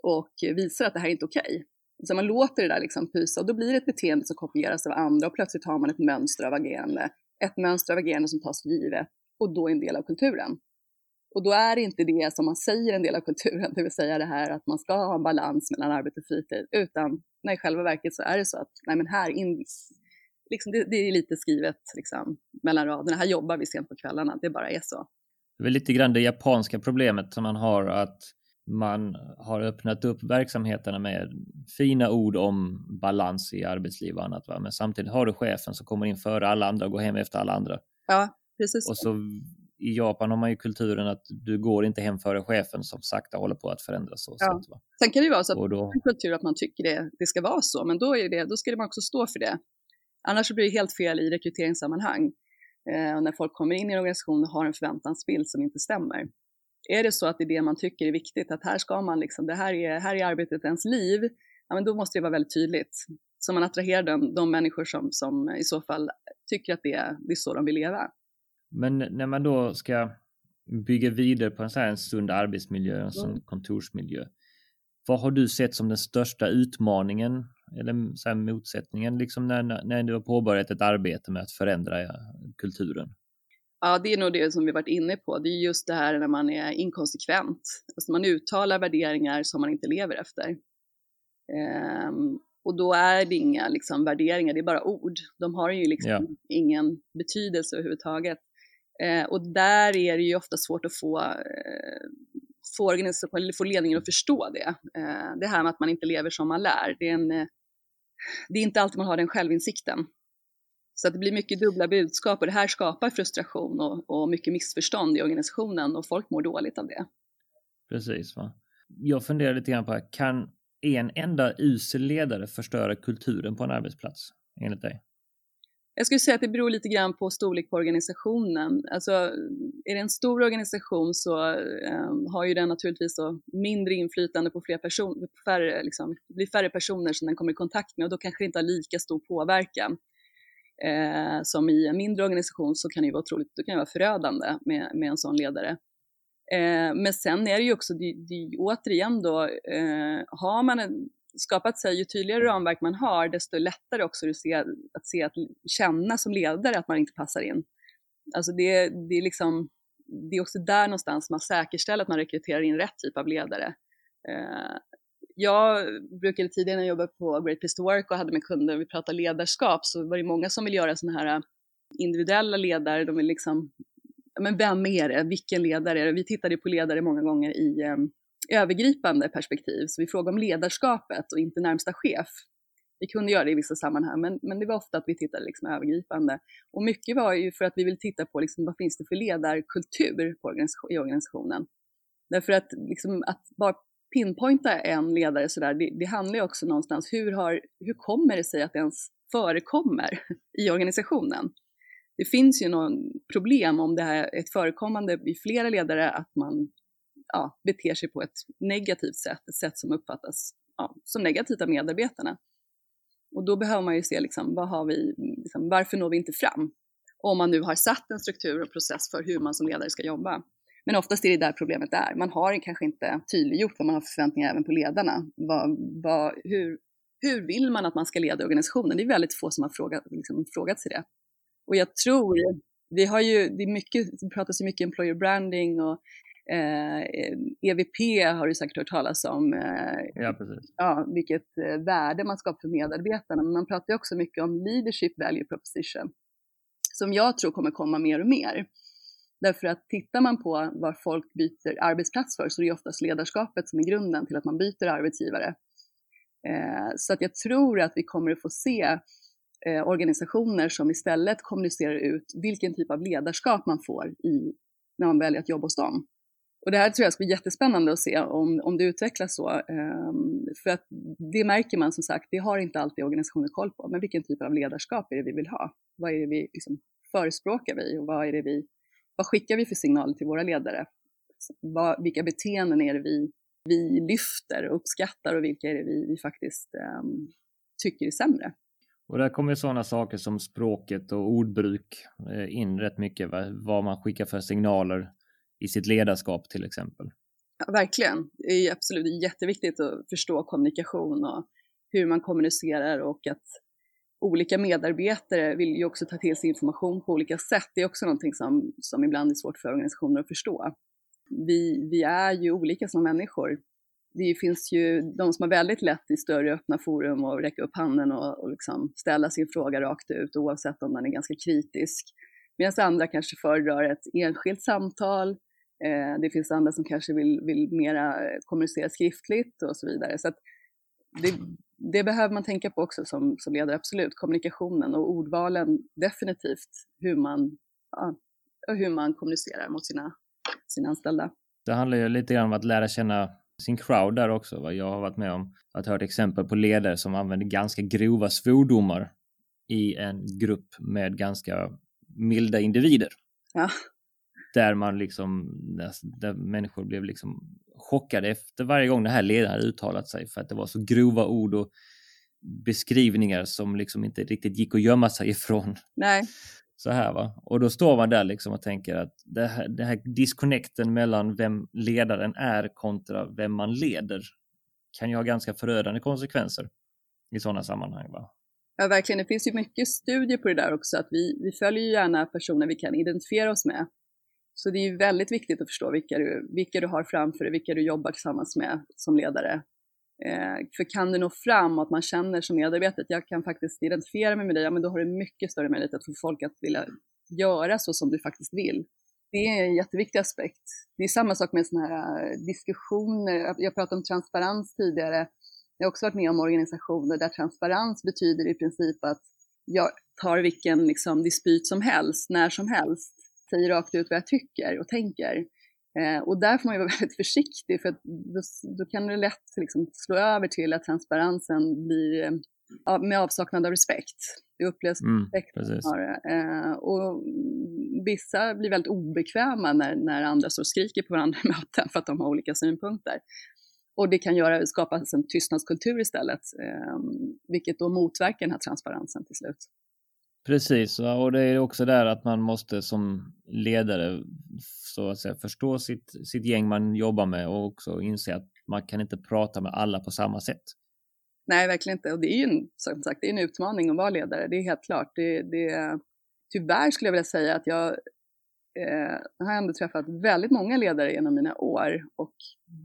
och visar att det här är inte okej. Okay. Så man låter det där liksom pysa och då blir det ett beteende som kopieras av andra och plötsligt har man ett mönster av agerande. Ett mönster av agerande som tas för givet och då är en del av kulturen. Och då är inte det som man säger en del av kulturen, det vill säga det här att man ska ha en balans mellan arbete och fritid, utan nej, i själva verket så är det så att nej, men här in, liksom, det, det är lite skrivet liksom, mellan raderna, här jobbar vi sent på kvällarna, det bara är så. Det är lite grann det japanska problemet som man har att man har öppnat upp verksamheterna med fina ord om balans i arbetsliv och annat. Va? Men samtidigt har du chefen som kommer in före alla andra och går hem efter alla andra. Ja, precis. Och så i Japan har man ju kulturen att du går inte hem före chefen som sakta håller på att förändras. Så ja. sätt, Sen kan det ju vara så att då... en kultur att man tycker det, det ska vara så, men då, är det, då ska man också stå för det. Annars blir det helt fel i rekryteringssammanhang eh, när folk kommer in i en organisation och har en förväntansbild som inte stämmer. Är det så att det är det man tycker är viktigt, att här ska man liksom, det här är, här är arbetet ens liv, ja, men då måste det vara väldigt tydligt. Så man attraherar de, de människor som, som i så fall tycker att det är, det är så de vill leva. Men när man då ska bygga vidare på en här sund arbetsmiljö, en sån mm. kontorsmiljö. Vad har du sett som den största utmaningen eller så motsättningen liksom när, när du har påbörjat ett arbete med att förändra kulturen? Ja, det är nog det som vi varit inne på. Det är just det här när man är inkonsekvent. Alltså man uttalar värderingar som man inte lever efter. Ehm, och då är det inga liksom, värderingar, det är bara ord. De har ju liksom ja. ingen betydelse överhuvudtaget. Eh, och där är det ju ofta svårt att få, eh, få, organisation, få ledningen att förstå det. Eh, det här med att man inte lever som man lär, det är en eh, det är inte alltid man har den självinsikten. Så att det blir mycket dubbla budskap och det här skapar frustration och, och mycket missförstånd i organisationen och folk mår dåligt av det. Precis. Va? Jag funderar lite grann på, kan en enda usel ledare förstöra kulturen på en arbetsplats enligt dig? Jag skulle säga att det beror lite grann på storlek på organisationen. Alltså, är det en stor organisation så eh, har ju den naturligtvis då mindre inflytande på fler personer, färre, liksom, det blir färre personer som den kommer i kontakt med och då kanske det inte har lika stor påverkan. Eh, som i en mindre organisation så kan det ju vara otroligt, det kan vara förödande med, med en sån ledare. Eh, men sen är det ju också, det, det, återigen då, eh, har man en, skapat sig, ju tydligare ramverk man har, desto lättare också att se, att, se, att känna som ledare att man inte passar in. Alltså det, det, är liksom, det är också där någonstans man säkerställer att man rekryterar in rätt typ av ledare. Eh, jag brukade tidigare när jag jobbade på Great Place to Work och hade med kunder, vi pratade ledarskap, så var det många som vill göra sådana här eh, individuella ledare, de vill liksom, men vem är det, vilken ledare är det? Vi tittade på ledare många gånger i eh, övergripande perspektiv, så vi frågade om ledarskapet och inte närmsta chef. Vi kunde göra det i vissa sammanhang, men, men det var ofta att vi tittade liksom övergripande. Och mycket var ju för att vi vill titta på liksom, vad finns det för ledarkultur på organisation, i organisationen. Därför att, liksom, att bara pinpointa en ledare sådär, det, det handlar ju också någonstans, hur, har, hur kommer det sig att det ens förekommer i organisationen? Det finns ju någon problem om det här är ett förekommande i flera ledare att man ja, beter sig på ett negativt sätt, ett sätt som uppfattas ja, som negativt av medarbetarna. Och då behöver man ju se liksom, vad har vi, liksom, varför når vi inte fram? Om man nu har satt en struktur och process för hur man som ledare ska jobba. Men oftast är det där problemet är. Man har kanske inte tydliggjort vad man har för förväntningar även på ledarna. Vad, vad, hur, hur vill man att man ska leda organisationen? Det är väldigt få som har frågat, liksom, frågat sig det. Och jag tror, vi har ju, det, är mycket, det pratas ju mycket employer branding och eh, EVP har du säkert hört talas om. Eh, ja, precis. Ja, vilket eh, värde man skapar för medarbetarna. Men man pratar också mycket om leadership value proposition. Som jag tror kommer komma mer och mer. Därför att tittar man på vad folk byter arbetsplats för så är det oftast ledarskapet som är grunden till att man byter arbetsgivare. Eh, så att jag tror att vi kommer att få se eh, organisationer som istället kommunicerar ut vilken typ av ledarskap man får i, när man väljer att jobba hos dem. Och det här tror jag ska bli jättespännande att se om, om det utvecklas så. Um, för att det märker man som sagt, det har inte alltid organisationer koll på. Men vilken typ av ledarskap är det vi vill ha? Vad är det vi liksom förespråkar vi och vad är det vi vad skickar vi för signaler till våra ledare? Vad, vilka beteenden är det vi, vi lyfter och uppskattar och vilka är det vi, vi faktiskt um, tycker är sämre? Och där kommer sådana saker som språket och ordbruk eh, in rätt mycket, vad man skickar för signaler i sitt ledarskap till exempel. Ja, verkligen, det är absolut jätteviktigt att förstå kommunikation och hur man kommunicerar och att olika medarbetare vill ju också ta till sig information på olika sätt. Det är också någonting som, som ibland är svårt för organisationer att förstå. Vi, vi är ju olika som människor. Det finns ju de som har väldigt lätt i större öppna forum att räcka upp handen och, och liksom ställa sin fråga rakt ut oavsett om den är ganska kritisk. Medan andra kanske föredrar ett enskilt samtal. Eh, det finns andra som kanske vill, vill mera kommunicera skriftligt och så vidare. Så det, det behöver man tänka på också som, som ledare, absolut. Kommunikationen och ordvalen, definitivt hur man, ja, hur man kommunicerar mot sina, sina anställda. Det handlar ju lite grann om att lära känna sin crowd där också. Va? Jag har varit med om att hört exempel på ledare som använder ganska grova svordomar i en grupp med ganska milda individer. Ja. Där man liksom, där människor blev liksom chockade efter varje gång den här ledaren uttalat sig för att det var så grova ord och beskrivningar som liksom inte riktigt gick att gömma sig (laughs) ifrån. Nej. Så här va. Och då står man där liksom och tänker att det här, det här disconnecten mellan vem ledaren är kontra vem man leder kan ju ha ganska förödande konsekvenser i sådana sammanhang. Va? Ja, verkligen. Det finns ju mycket studier på det där också, att vi, vi följer gärna personer vi kan identifiera oss med. Så det är väldigt viktigt att förstå vilka du, vilka du har framför dig, vilka du jobbar tillsammans med som ledare. Eh, för kan du nå fram och att man känner som medarbetare att jag kan faktiskt identifiera mig med dig, ja men då har du mycket större möjlighet att få folk att vilja göra så som du faktiskt vill. Det är en jätteviktig aspekt. Det är samma sak med sådana här eh, diskussioner. Jag pratade om transparens tidigare. Jag har också varit med om organisationer där transparens betyder i princip att jag tar vilken liksom, dispyt som helst, när som helst säger rakt ut vad jag tycker och tänker. Eh, och där får man ju vara (laughs) väldigt försiktig för då, då, kan det lätt liksom slå över till att transparensen blir, med avsaknad av respekt. Det upplevs mm, respekt. Eh, och vissa blir väldigt obekväma när, när andra står och skriker på varandra i möten för att de har olika synpunkter. Och det kan göra, skapas en tystnadskultur istället, eh, vilket då motverkar den här transparensen till slut. Precis, och det är också där att man måste som ledare så att säga, förstå sitt, sitt gäng man jobbar med och också inse att man kan inte prata med alla på samma sätt. Nej, verkligen inte. Och det är ju en, som sagt, det är en utmaning att vara ledare, det är helt klart. Det, det, tyvärr skulle jag vilja säga att jag eh, har ändå träffat väldigt många ledare genom mina år och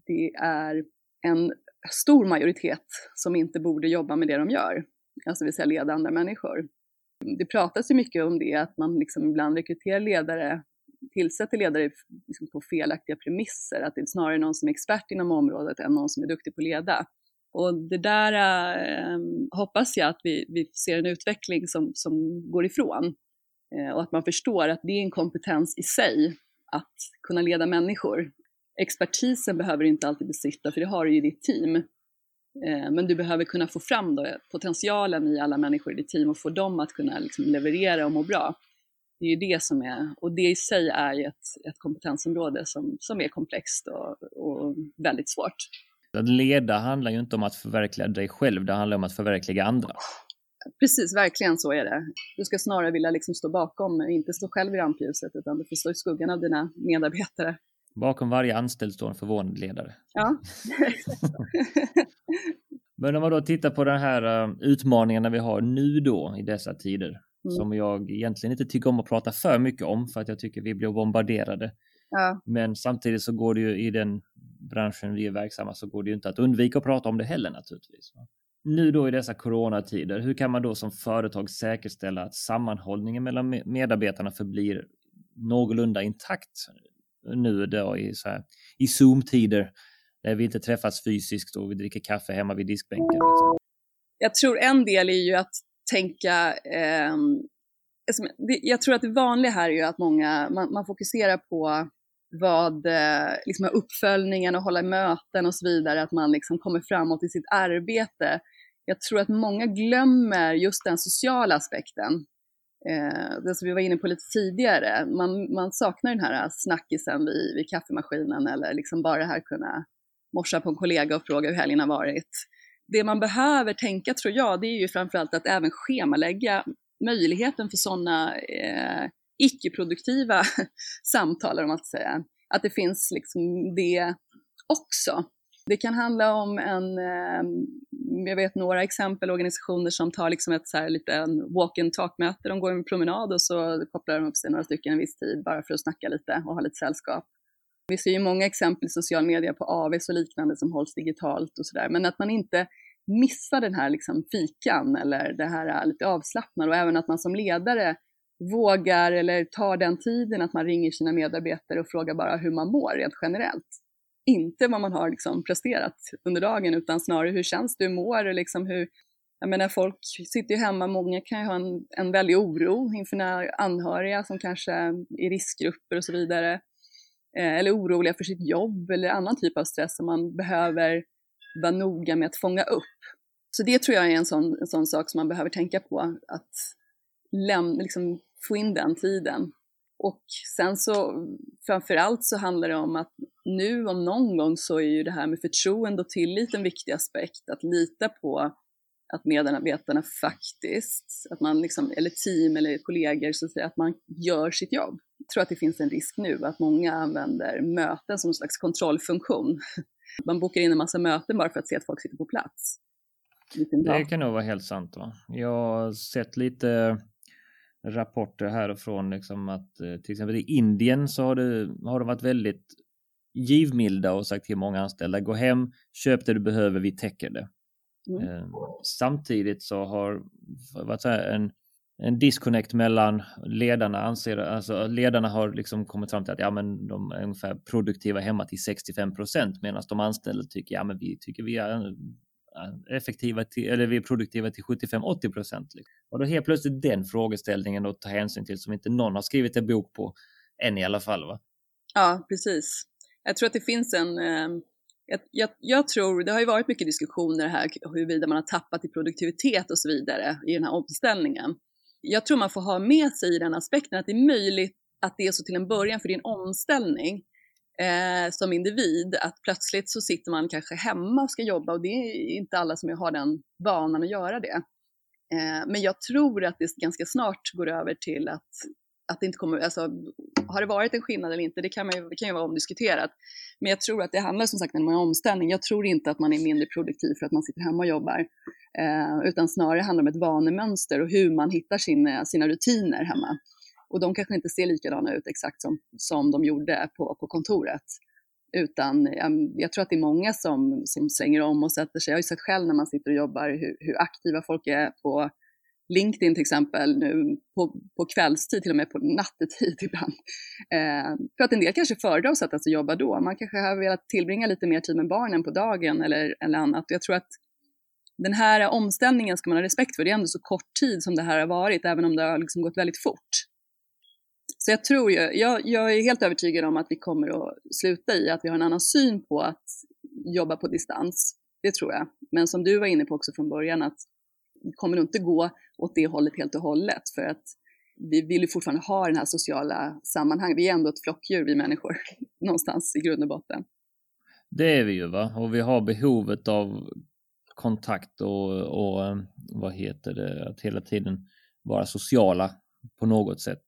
det är en stor majoritet som inte borde jobba med det de gör, alltså vill säga leda andra människor. Det pratas ju mycket om det, att man liksom ibland rekryterar ledare, tillsätter ledare liksom på felaktiga premisser, att det är snarare någon som är expert inom området än någon som är duktig på att leda. Och det där eh, hoppas jag att vi, vi ser en utveckling som, som går ifrån eh, och att man förstår att det är en kompetens i sig att kunna leda människor. Expertisen behöver du inte alltid besitta, för det har du ju i ditt team. Eh, men du behöver kunna få fram då potentialen i alla människor i ditt team och få dem att kunna liksom leverera och må bra. Det är ju det som är, och det i sig är ju ett, ett kompetensområde som, som är komplext och, och väldigt svårt. Att leda handlar ju inte om att förverkliga dig själv, det handlar om att förverkliga andra. Precis, verkligen så är det. Du ska snarare vilja liksom stå bakom, inte stå själv i rampljuset, utan du får stå i skuggan av dina medarbetare. Bakom varje anställd står en förvånad ledare. Ja, (laughs) Men om man då tittar på den här uh, utmaningarna vi har nu då i dessa tider, mm. som jag egentligen inte tycker om att prata för mycket om, för att jag tycker vi blir bombarderade. Ja. Men samtidigt så går det ju i den branschen vi är verksamma så går det ju inte att undvika att prata om det heller naturligtvis. Nu då i dessa coronatider, hur kan man då som företag säkerställa att sammanhållningen mellan medarbetarna förblir någorlunda intakt nu då i, så här, i Zoom-tider där vi inte träffas fysiskt och vi dricker kaffe hemma vid diskbänken? Liksom. Jag tror en del är ju att tänka eh, jag tror att det vanliga här är ju att många, man, man fokuserar på vad eh, liksom uppföljningen och hålla möten och så vidare, att man liksom kommer framåt i sitt arbete. Jag tror att många glömmer just den sociala aspekten. Eh, det som vi var inne på lite tidigare, man, man saknar den här snackisen vid, vid kaffemaskinen eller liksom bara det här kunna morsa på en kollega och fråga hur helgen har varit. Det man behöver tänka tror jag, det är ju framförallt att även schemalägga möjligheten för sådana eh, icke-produktiva (laughs) samtal, om man ska säga. Att det finns liksom det också. Det kan handla om en, ehm, jag vet några exempel, organisationer som tar liksom ett så här liten walk and talk-möte, de går en promenad och så kopplar de upp sig några stycken en viss tid bara för att snacka lite och ha lite sällskap. Vi ser ju många exempel i social media på AVs och liknande som hålls digitalt och sådär, men att man inte missar den här liksom fikan eller det här äh, lite avslappnade och även att man som ledare vågar eller tar den tiden att man ringer sina medarbetare och frågar bara hur man mår rent generellt. Inte vad man har liksom presterat under dagen utan snarare hur känns du mår du, liksom hur, jag menar folk sitter ju hemma, många kan ju ha en, en väldig oro inför när anhöriga som kanske är i riskgrupper och så vidare. Eh, eller oroliga för sitt jobb eller annan typ av stress som man behöver vara noga med att fånga upp. Så det tror jag är en sån, en sån sak som man behöver tänka på, att läm, liksom, få in den tiden. Och sen så framförallt så handlar det om att nu om någon gång så är ju det här med förtroende och tillit en viktig aspekt. Att lita på att medarbetarna faktiskt, att man liksom, eller team eller kollegor, så att, säga, att man gör sitt jobb. Jag tror att det finns en risk nu att många använder möten som en slags kontrollfunktion. (laughs) Man bokar in en massa möten bara för att se att folk sitter på plats. Det kan nog vara helt sant. Va? Jag har sett lite rapporter härifrån liksom att eh, till exempel i Indien så har, det, har de varit väldigt givmilda och sagt till många anställda gå hem, köp det du behöver, vi täcker det. Mm. Eh, samtidigt så har varit så en, en disconnect mellan ledarna anser, alltså ledarna har liksom kommit fram till att ja, men de är ungefär produktiva hemma till 65 procent medan de anställda tycker ja, men vi tycker vi är effektiva till, eller vi är produktiva till 75-80 procent. Liksom. Och då helt plötsligt den frågeställningen att ta hänsyn till som inte någon har skrivit en bok på än i alla fall. Va? Ja, precis. Jag tror att det finns en, eh, Jag, jag, jag, tror, det har ju varit mycket diskussioner här huruvida man har tappat i produktivitet och så vidare i den här omställningen. Jag tror man får ha med sig i den aspekten att det är möjligt att det är så till en början för din omställning eh, som individ, att plötsligt så sitter man kanske hemma och ska jobba och det är inte alla som har den vanan att göra det. Eh, men jag tror att det ganska snart går över till att, att det inte kommer, alltså har det varit en skillnad eller inte, det kan, man, det kan ju vara omdiskuterat. Men jag tror att det handlar som sagt om en omställning. Jag tror inte att man är mindre produktiv för att man sitter hemma och jobbar, eh, utan snarare handlar det om ett vanemönster och hur man hittar sina, sina rutiner hemma. Och de kanske inte ser likadana ut exakt som, som de gjorde på, på kontoret. Utan jag, jag tror att det är många som, som svänger om och sätter sig. Jag har ju sett själv när man sitter och jobbar hur, hur aktiva folk är på LinkedIn till exempel nu på, på kvällstid, till och med på nattetid (laughs) ibland. Eh, för att en del kanske föredrar att sätta sig och jobba då. Man kanske har velat tillbringa lite mer tid med barnen på dagen eller, eller annat. Jag tror att den här omställningen ska man ha respekt för. Det är ändå så kort tid som det här har varit, även om det har liksom gått väldigt fort. Så jag tror ju, jag, jag är helt övertygad om att vi kommer att sluta i att vi har en annan syn på att jobba på distans. Det tror jag. Men som du var inne på också från början, att vi kommer nog inte gå åt det hållet helt och hållet. För att vi vill ju fortfarande ha den här sociala sammanhanget. Vi är ändå ett flockdjur, vi människor, (laughs) någonstans i grund och botten. Det är vi ju, va? Och vi har behovet av kontakt och, och eh, vad heter det, att hela tiden vara sociala på något sätt.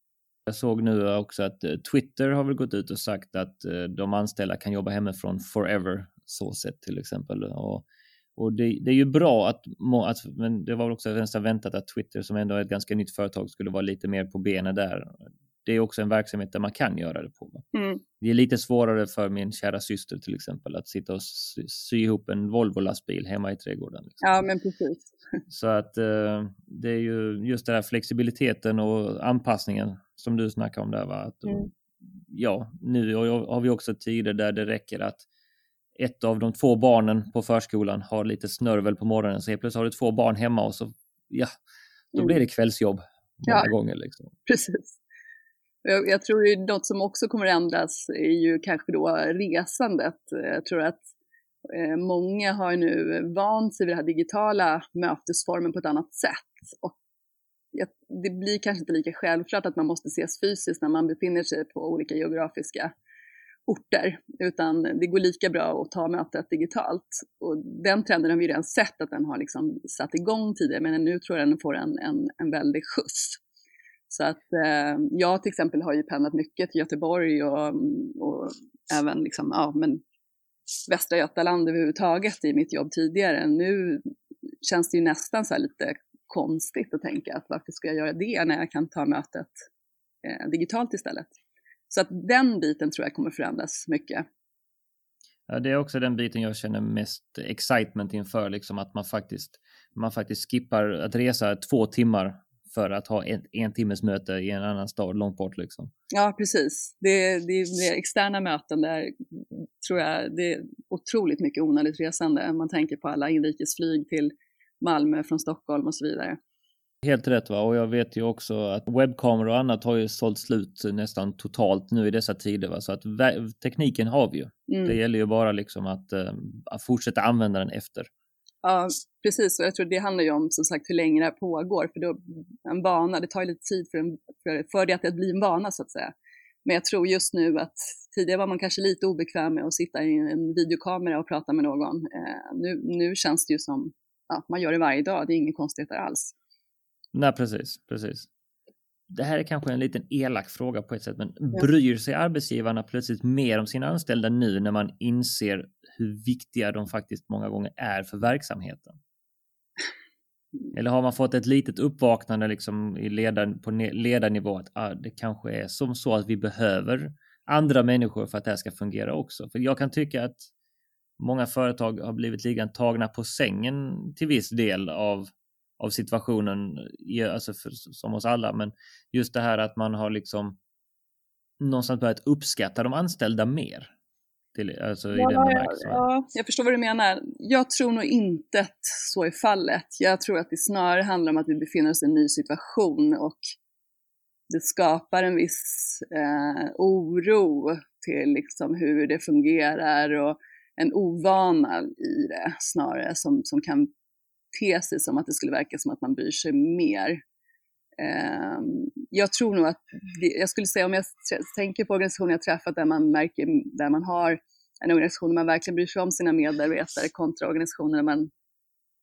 Jag såg nu också att eh, Twitter har väl gått ut och sagt att eh, de anställda kan jobba hemifrån forever, så sett till exempel. Och, och det, det, är ju bra att, att, men det var väl också nästan väntat att Twitter som ändå är ett ganska nytt företag skulle vara lite mer på benen där. Det är också en verksamhet där man kan göra det på. Mm. Det är lite svårare för min kära syster till exempel att sitta och sy, sy ihop en Volvo-lastbil hemma i trädgården. Liksom. Ja, men precis. (laughs) Så att eh, det är ju just den här flexibiliteten och anpassningen som du snackar om där. Va? Att, mm. Ja, nu har vi också tider där det räcker att ett av de två barnen på förskolan har lite snörvel på morgonen så helt plötsligt har du två barn hemma och så ja, då blir mm. det kvällsjobb många ja, gånger. Liksom. Precis. Jag, jag tror ju något som också kommer ändras är ju kanske då resandet. Jag tror att eh, många har nu vant sig vid den här digitala mötesformen på ett annat sätt. Och det blir kanske inte lika självklart att man måste ses fysiskt när man befinner sig på olika geografiska orter, utan det går lika bra att ta mötet digitalt. Och den trenden har vi redan sett att den har liksom satt igång tidigare, men nu tror jag den får en, en, en väldig skjuts. Så att eh, jag till exempel har ju pendlat mycket till Göteborg och, och även liksom, ja, men Västra Götaland överhuvudtaget i mitt jobb tidigare. Nu känns det ju nästan så lite konstigt att tänka att varför ska jag göra det när jag kan ta mötet eh, digitalt istället. Så att den biten tror jag kommer förändras mycket. Ja, det är också den biten jag känner mest excitement inför, liksom att man faktiskt, man faktiskt skippar att resa två timmar för att ha en, en timmes möte i en annan stad långt bort. Liksom. Ja, precis. Det, det, det externa möten där tror jag det är otroligt mycket onödigt resande. Man tänker på alla inrikesflyg till Malmö från Stockholm och så vidare. Helt rätt va och jag vet ju också att webbkameror och annat har ju sålt slut nästan totalt nu i dessa tider va? så att tekniken har vi ju. Mm. Det gäller ju bara liksom att, uh, att fortsätta använda den efter. Ja, precis och jag tror det handlar ju om som sagt hur länge det här pågår för då en vana, det tar ju lite tid för, en, för, för det att bli en vana så att säga. Men jag tror just nu att tidigare var man kanske lite obekväm med att sitta i en videokamera och prata med någon. Eh, nu, nu känns det ju som ja, man gör det varje dag, det är inga konstigheter alls. Nej, precis, precis. Det här är kanske en liten elak fråga på ett sätt, men ja. bryr sig arbetsgivarna plötsligt mer om sina anställda nu när man inser hur viktiga de faktiskt många gånger är för verksamheten? Eller har man fått ett litet uppvaknande liksom i ledar, på ledarnivå att ah, det kanske är som så att vi behöver andra människor för att det här ska fungera också? För jag kan tycka att många företag har blivit lite tagna på sängen till viss del av av situationen, alltså för, som oss alla, men just det här att man har liksom någonstans börjat uppskatta de anställda mer. Till, alltså ja, ja, ja, jag förstår vad du menar. Jag tror nog inte att så är fallet. Jag tror att det snarare handlar om att vi befinner oss i en ny situation och det skapar en viss eh, oro till liksom hur det fungerar och en ovana i det snarare som, som kan te sig som att det skulle verka som att man bryr sig mer. Eh, jag tror nog att, jag skulle säga om jag tänker på organisationer jag träffat där man märker, där man har en organisation där man verkligen bryr sig om sina medarbetare kontra organisationer där man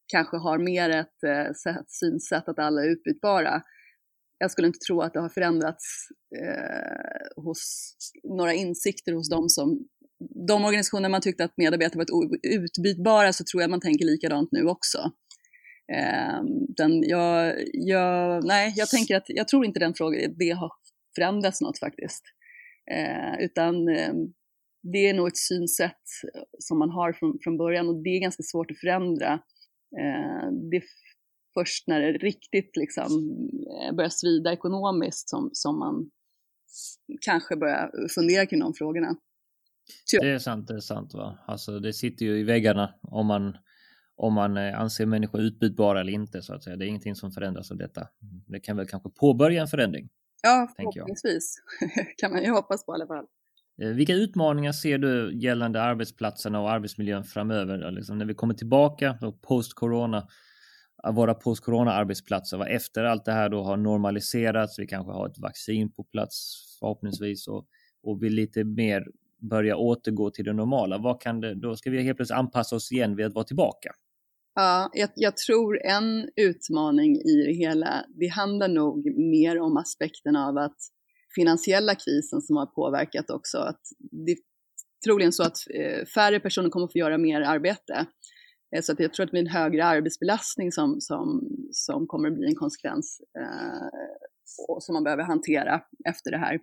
kanske har mer ett eh, synsätt att alla är utbytbara. Jag skulle inte tro att det har förändrats eh, hos några insikter hos de som de organisationer man tyckte att medarbetare var utbytbara så tror jag man tänker likadant nu också. Ehm, den, jag, jag, nej, jag tänker att jag tror inte den frågan, det har förändrats något faktiskt. Eh, utan eh, det är nog ett synsätt eh, som man har från, från början och det är ganska svårt att förändra. Eh, det är först när det riktigt liksom eh, börjar svida ekonomiskt som, som man kanske börjar fundera kring de frågorna. Det är sant, det är sant. Va? Alltså, det sitter ju i väggarna om man, om man eh, anser människor utbytbara eller inte. Så att säga. Det är ingenting som förändras av detta. Det kan väl kanske påbörja en förändring. Ja, förhoppningsvis. (laughs) kan man ju hoppas på i alla fall. Eh, vilka utmaningar ser du gällande arbetsplatserna och arbetsmiljön framöver? Liksom när vi kommer tillbaka post-corona, våra post-corona arbetsplatser, efter allt det här då har normaliserats, vi kanske har ett vaccin på plats förhoppningsvis och, och vi lite mer börja återgå till det normala. Vad kan det, då ska vi helt plötsligt anpassa oss igen vid att vara tillbaka. Ja, jag, jag, tror en utmaning i det hela, det handlar nog mer om aspekten av att finansiella krisen som har påverkat också, att det är troligen så att eh, färre personer kommer få göra mer arbete. Eh, så att jag tror att det blir en högre arbetsbelastning som, som, som kommer att bli en konsekvens eh, som man behöver hantera efter det här.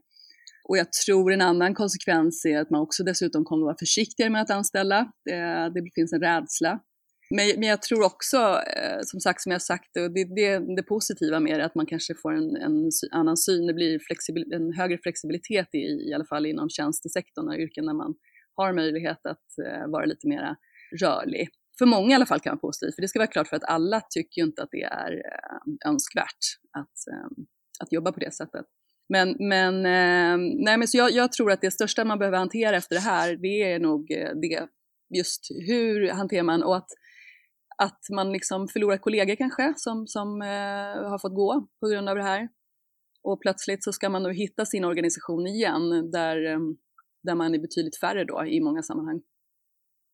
Och jag tror en annan konsekvens är att man också dessutom kommer att vara försiktigare med att anställa. Det, det finns en rädsla. Men, men jag tror också, eh, som sagt, som jag sagt, och det, det, det positiva med det, att man kanske får en, en annan syn. Det blir flexibil, en högre flexibilitet i, i alla fall inom tjänstesektorn och yrken där man har möjlighet att eh, vara lite mer rörlig. För många i alla fall kan vara positivt, för det ska vara klart för att alla tycker ju inte att det är eh, önskvärt att, att jobba på det sättet. Men, men, nej, men så jag, jag, tror att det största man behöver hantera efter det här, det är nog det, just hur hanterar man och att, att man liksom förlorar kollegor kanske som, som eh, har fått gå på grund av det här. Och plötsligt så ska man då hitta sin organisation igen där, eh, där man är betydligt färre då i många sammanhang.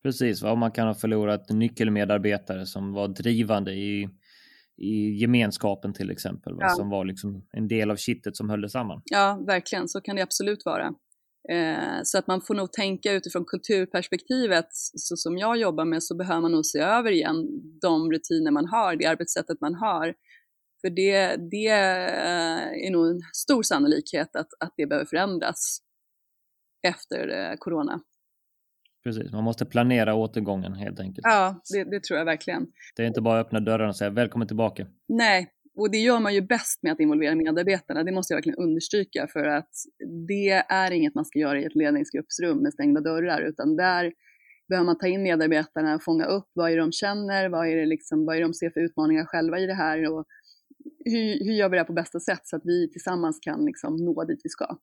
Precis, va? man kan ha förlorat nyckelmedarbetare som var drivande i i gemenskapen till exempel, ja. som var liksom en del av kittet som höll det samman. Ja, verkligen, så kan det absolut vara. Eh, så att man får nog tänka utifrån kulturperspektivet, så som jag jobbar med, så behöver man nog se över igen de rutiner man har, det arbetssättet man har. För det, det eh, är nog en stor sannolikhet att, att det behöver förändras efter eh, corona. Precis, man måste planera återgången helt enkelt. Ja, det, det, tror jag verkligen. Det är inte bara att öppna dörren och säga välkommen tillbaka. Nej, och det gör man ju bäst med att involvera medarbetarna. Det måste jag verkligen understryka för att det är inget man ska göra i ett ledningsgruppsrum med stängda dörrar utan där behöver man ta in medarbetarna och fånga upp vad är det de känner, vad är det, liksom, vad är det de ser för utmaningar själva i det här och hur, hur gör vi det här på bästa sätt så att vi tillsammans kan liksom nå dit vi ska.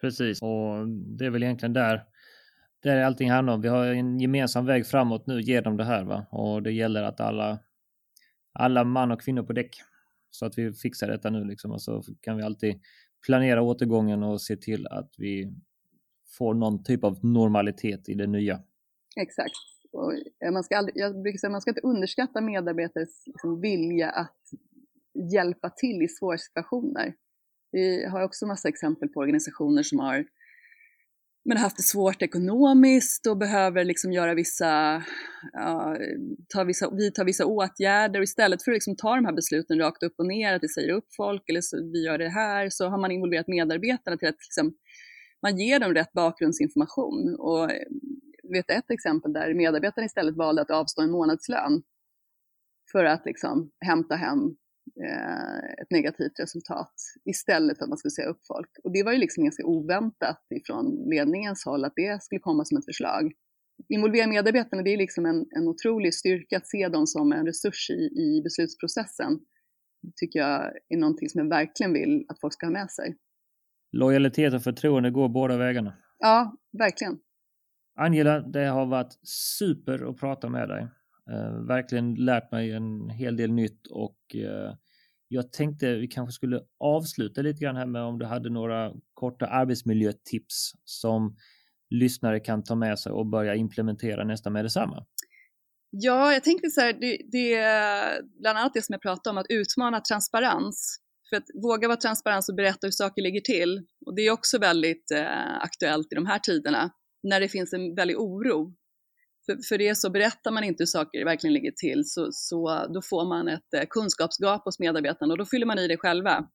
Precis, och det är väl egentligen där där allting handlar om. Vi har en gemensam väg framåt nu genom det här va? och det gäller att alla, alla man och kvinnor på däck så att vi fixar detta nu liksom och så kan vi alltid planera återgången och se till att vi får någon typ av normalitet i det nya. Exakt. Och man ska aldrig, jag brukar säga man ska inte underskatta medarbetares liksom vilja att hjälpa till i svåra situationer. Vi har också massa exempel på organisationer som har men haft det svårt ekonomiskt och behöver liksom göra vissa, ja, ta vissa, vidta vissa åtgärder och istället för att liksom ta de här besluten rakt upp och ner, att vi säger upp folk eller så, vi gör det här, så har man involverat medarbetarna till att liksom, man ger dem rätt bakgrundsinformation. Och eh, vet ett exempel där medarbetarna istället valde att avstå en månadslön för att liksom hämta hem ett negativt resultat istället för att man skulle säga upp folk. Och det var ju liksom ganska oväntat ifrån ledningens håll att det skulle komma som ett förslag. Involvera medarbetarna, det är liksom en, en otrolig styrka att se dem som en resurs i, i beslutsprocessen. Det tycker jag är någonting som jag verkligen vill att folk ska ha med sig. Lojalitet och förtroende går båda vägarna. Ja, verkligen. Angela, det har varit super att prata med dig. Eh, verkligen lärt mig en hel del nytt och eh, jag tänkte vi kanske skulle avsluta lite grann här med om du hade några korta arbetsmiljötips som lyssnare kan ta med sig och börja implementera nästan med detsamma. Ja, jag tänkte så här, det, det är bland annat det som jag pratade om, att utmana transparens. För att våga vara transparens och berätta hur saker ligger till. Och det är också väldigt eh, aktuellt i de här tiderna, när det finns en väldig oro. För, för det är så, berättar man inte hur saker verkligen ligger till så, så då får man ett eh, kunskapsgap hos medarbetarna och då fyller man i det själva.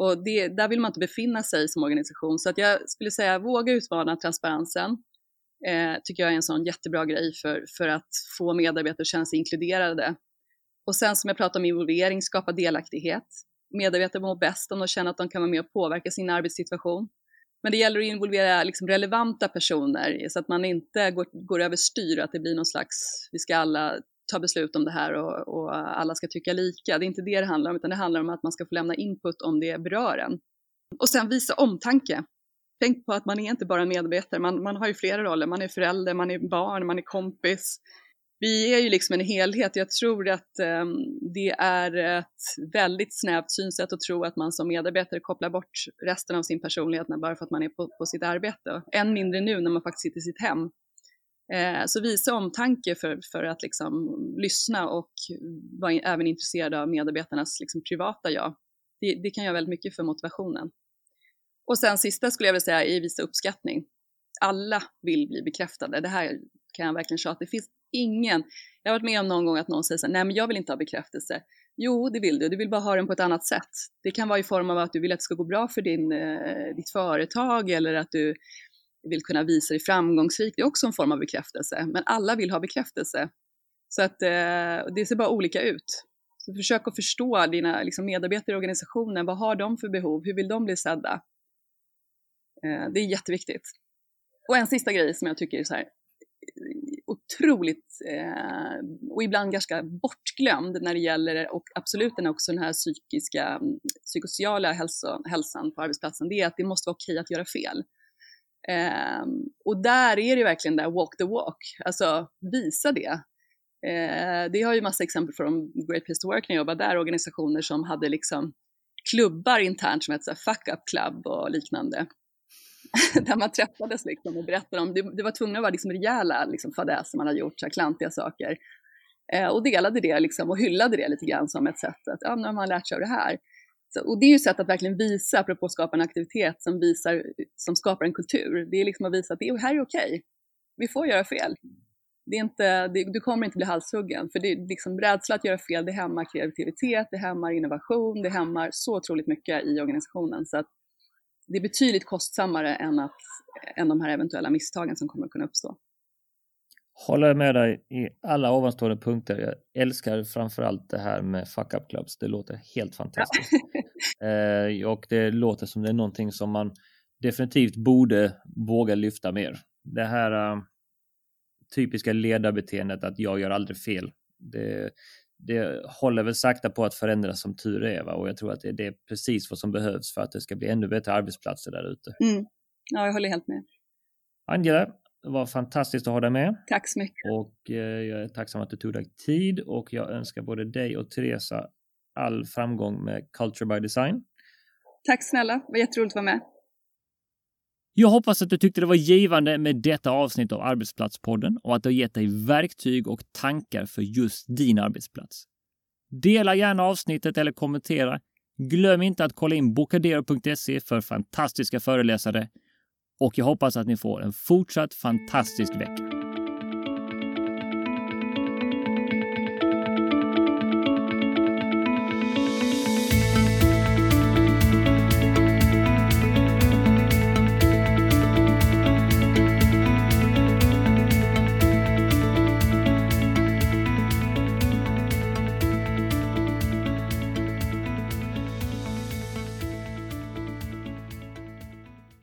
Och det, där vill man inte befinna sig som organisation. Så att jag skulle säga, våga utmana transparensen. Eh, tycker jag är en sån jättebra grej för, för att få medarbetare att känna sig inkluderade. Och sen som jag pratade om involvering, skapa delaktighet. Medarbetare mår bäst om de känner att de kan vara med och påverka sin arbetssituation. Men det gäller att involvera liksom relevanta personer så att man inte går, går överstyr och att det blir någon slags, vi ska alla ta beslut om det här och, och, alla ska tycka lika. Det är inte det det handlar om, utan det handlar om att man ska få lämna input om det berör en. Och sen visa omtanke. Tänk på att man är inte bara medarbetare, man, man har ju flera roller. Man är förälder, man är barn, man är kompis, vi är ju liksom en helhet. Jag tror att eh, det är ett väldigt snävt synsätt att tro att man som medarbetare kopplar bort resten av sin personlighet bara för att man är på, på sitt arbete. Än mindre nu när man faktiskt sitter i sitt hem. Eh, så visa omtanke för, för att liksom lyssna och vara även intresserad av medarbetarnas liksom privata jag. Det, det kan göra väldigt mycket för motivationen. Och sen sista skulle jag vilja säga är visa uppskattning. Alla vill bli bekräftade. Det här kan jag verkligen tjata. Det finns ingen, jag har varit med om någon gång att någon säger så här, nej men jag vill inte ha bekräftelse. Jo, det vill du, du vill bara ha den på ett annat sätt. Det kan vara i form av att du vill att det ska gå bra för din, eh, ditt företag eller att du vill kunna visa dig framgångsrik. Det är också en form av bekräftelse, men alla vill ha bekräftelse. Så att eh, det ser bara olika ut. Så försök att förstå dina liksom, medarbetare i organisationen. Vad har de för behov? Hur vill de bli sedda? Eh, det är jätteviktigt. Och en sista grej som jag tycker är så här, otroligt eh, och ibland ganska bortglömd när det gäller, och absolut den också den här psykiska, mm, psykosociala hälso, hälsan på arbetsplatsen, det är att det måste vara okej att göra fel. Eh, och där är det verkligen där walk the walk, alltså visa det. Eh, det har ju massa exempel från Great Place to Work när jag jobbade där, organisationer som hade liksom klubbar internt som hette Fuck Up Club och liknande. (laughs) där man träffades liksom och berättade om, det, det var tvungna att vara liksom rejäla liksom fadäser man hade gjort, så här klantiga saker. Eh, och delade det liksom och hyllade det lite grann som ett sätt att, ja nu har man lärt sig av det här. Så, och det är ju ett sätt att verkligen visa, apropå att skapa en aktivitet som, visar, som skapar en kultur. Det är liksom att visa att det här är okej, okay. vi får göra fel. Det är inte, det, du kommer inte bli halshuggen, för det är liksom rädsla att göra fel, det hämmar kreativitet, det hämmar innovation, det hämmar så otroligt mycket i organisationen. Så att det är betydligt kostsammare än, att, än de här eventuella misstagen som kommer att kunna uppstå. Håller med dig i alla ovanstående punkter. Jag älskar framförallt det här med fuck up clubs. Det låter helt fantastiskt. (laughs) Eh, och det låter som det är någonting som man definitivt borde våga lyfta mer. Det här uh, typiska ledarbeteendet att jag gör aldrig fel. Det, det håller väl sakta på att förändras som tur är. Va? Och jag tror att det, det, är precis vad som behövs för att det ska bli ännu bättre arbetsplatser där ute. Mm. Ja, jag håller helt med. Angela, det var fantastiskt att ha dig med. Tack så mycket. Och eh, jag är tacksam att du tog dig tid och jag önskar både dig och Teresa all framgång med Culture by Design. Tack snälla, det var jätteroligt att vara med. Jag hoppas att du tyckte det var givande med detta avsnitt av Arbetsplatspodden och att det har gett dig verktyg och tankar för just din arbetsplats. Dela gärna avsnittet eller kommentera. Glöm inte att kolla in bokadero.se för fantastiska föreläsare och jag hoppas att ni får en fortsatt fantastisk vecka.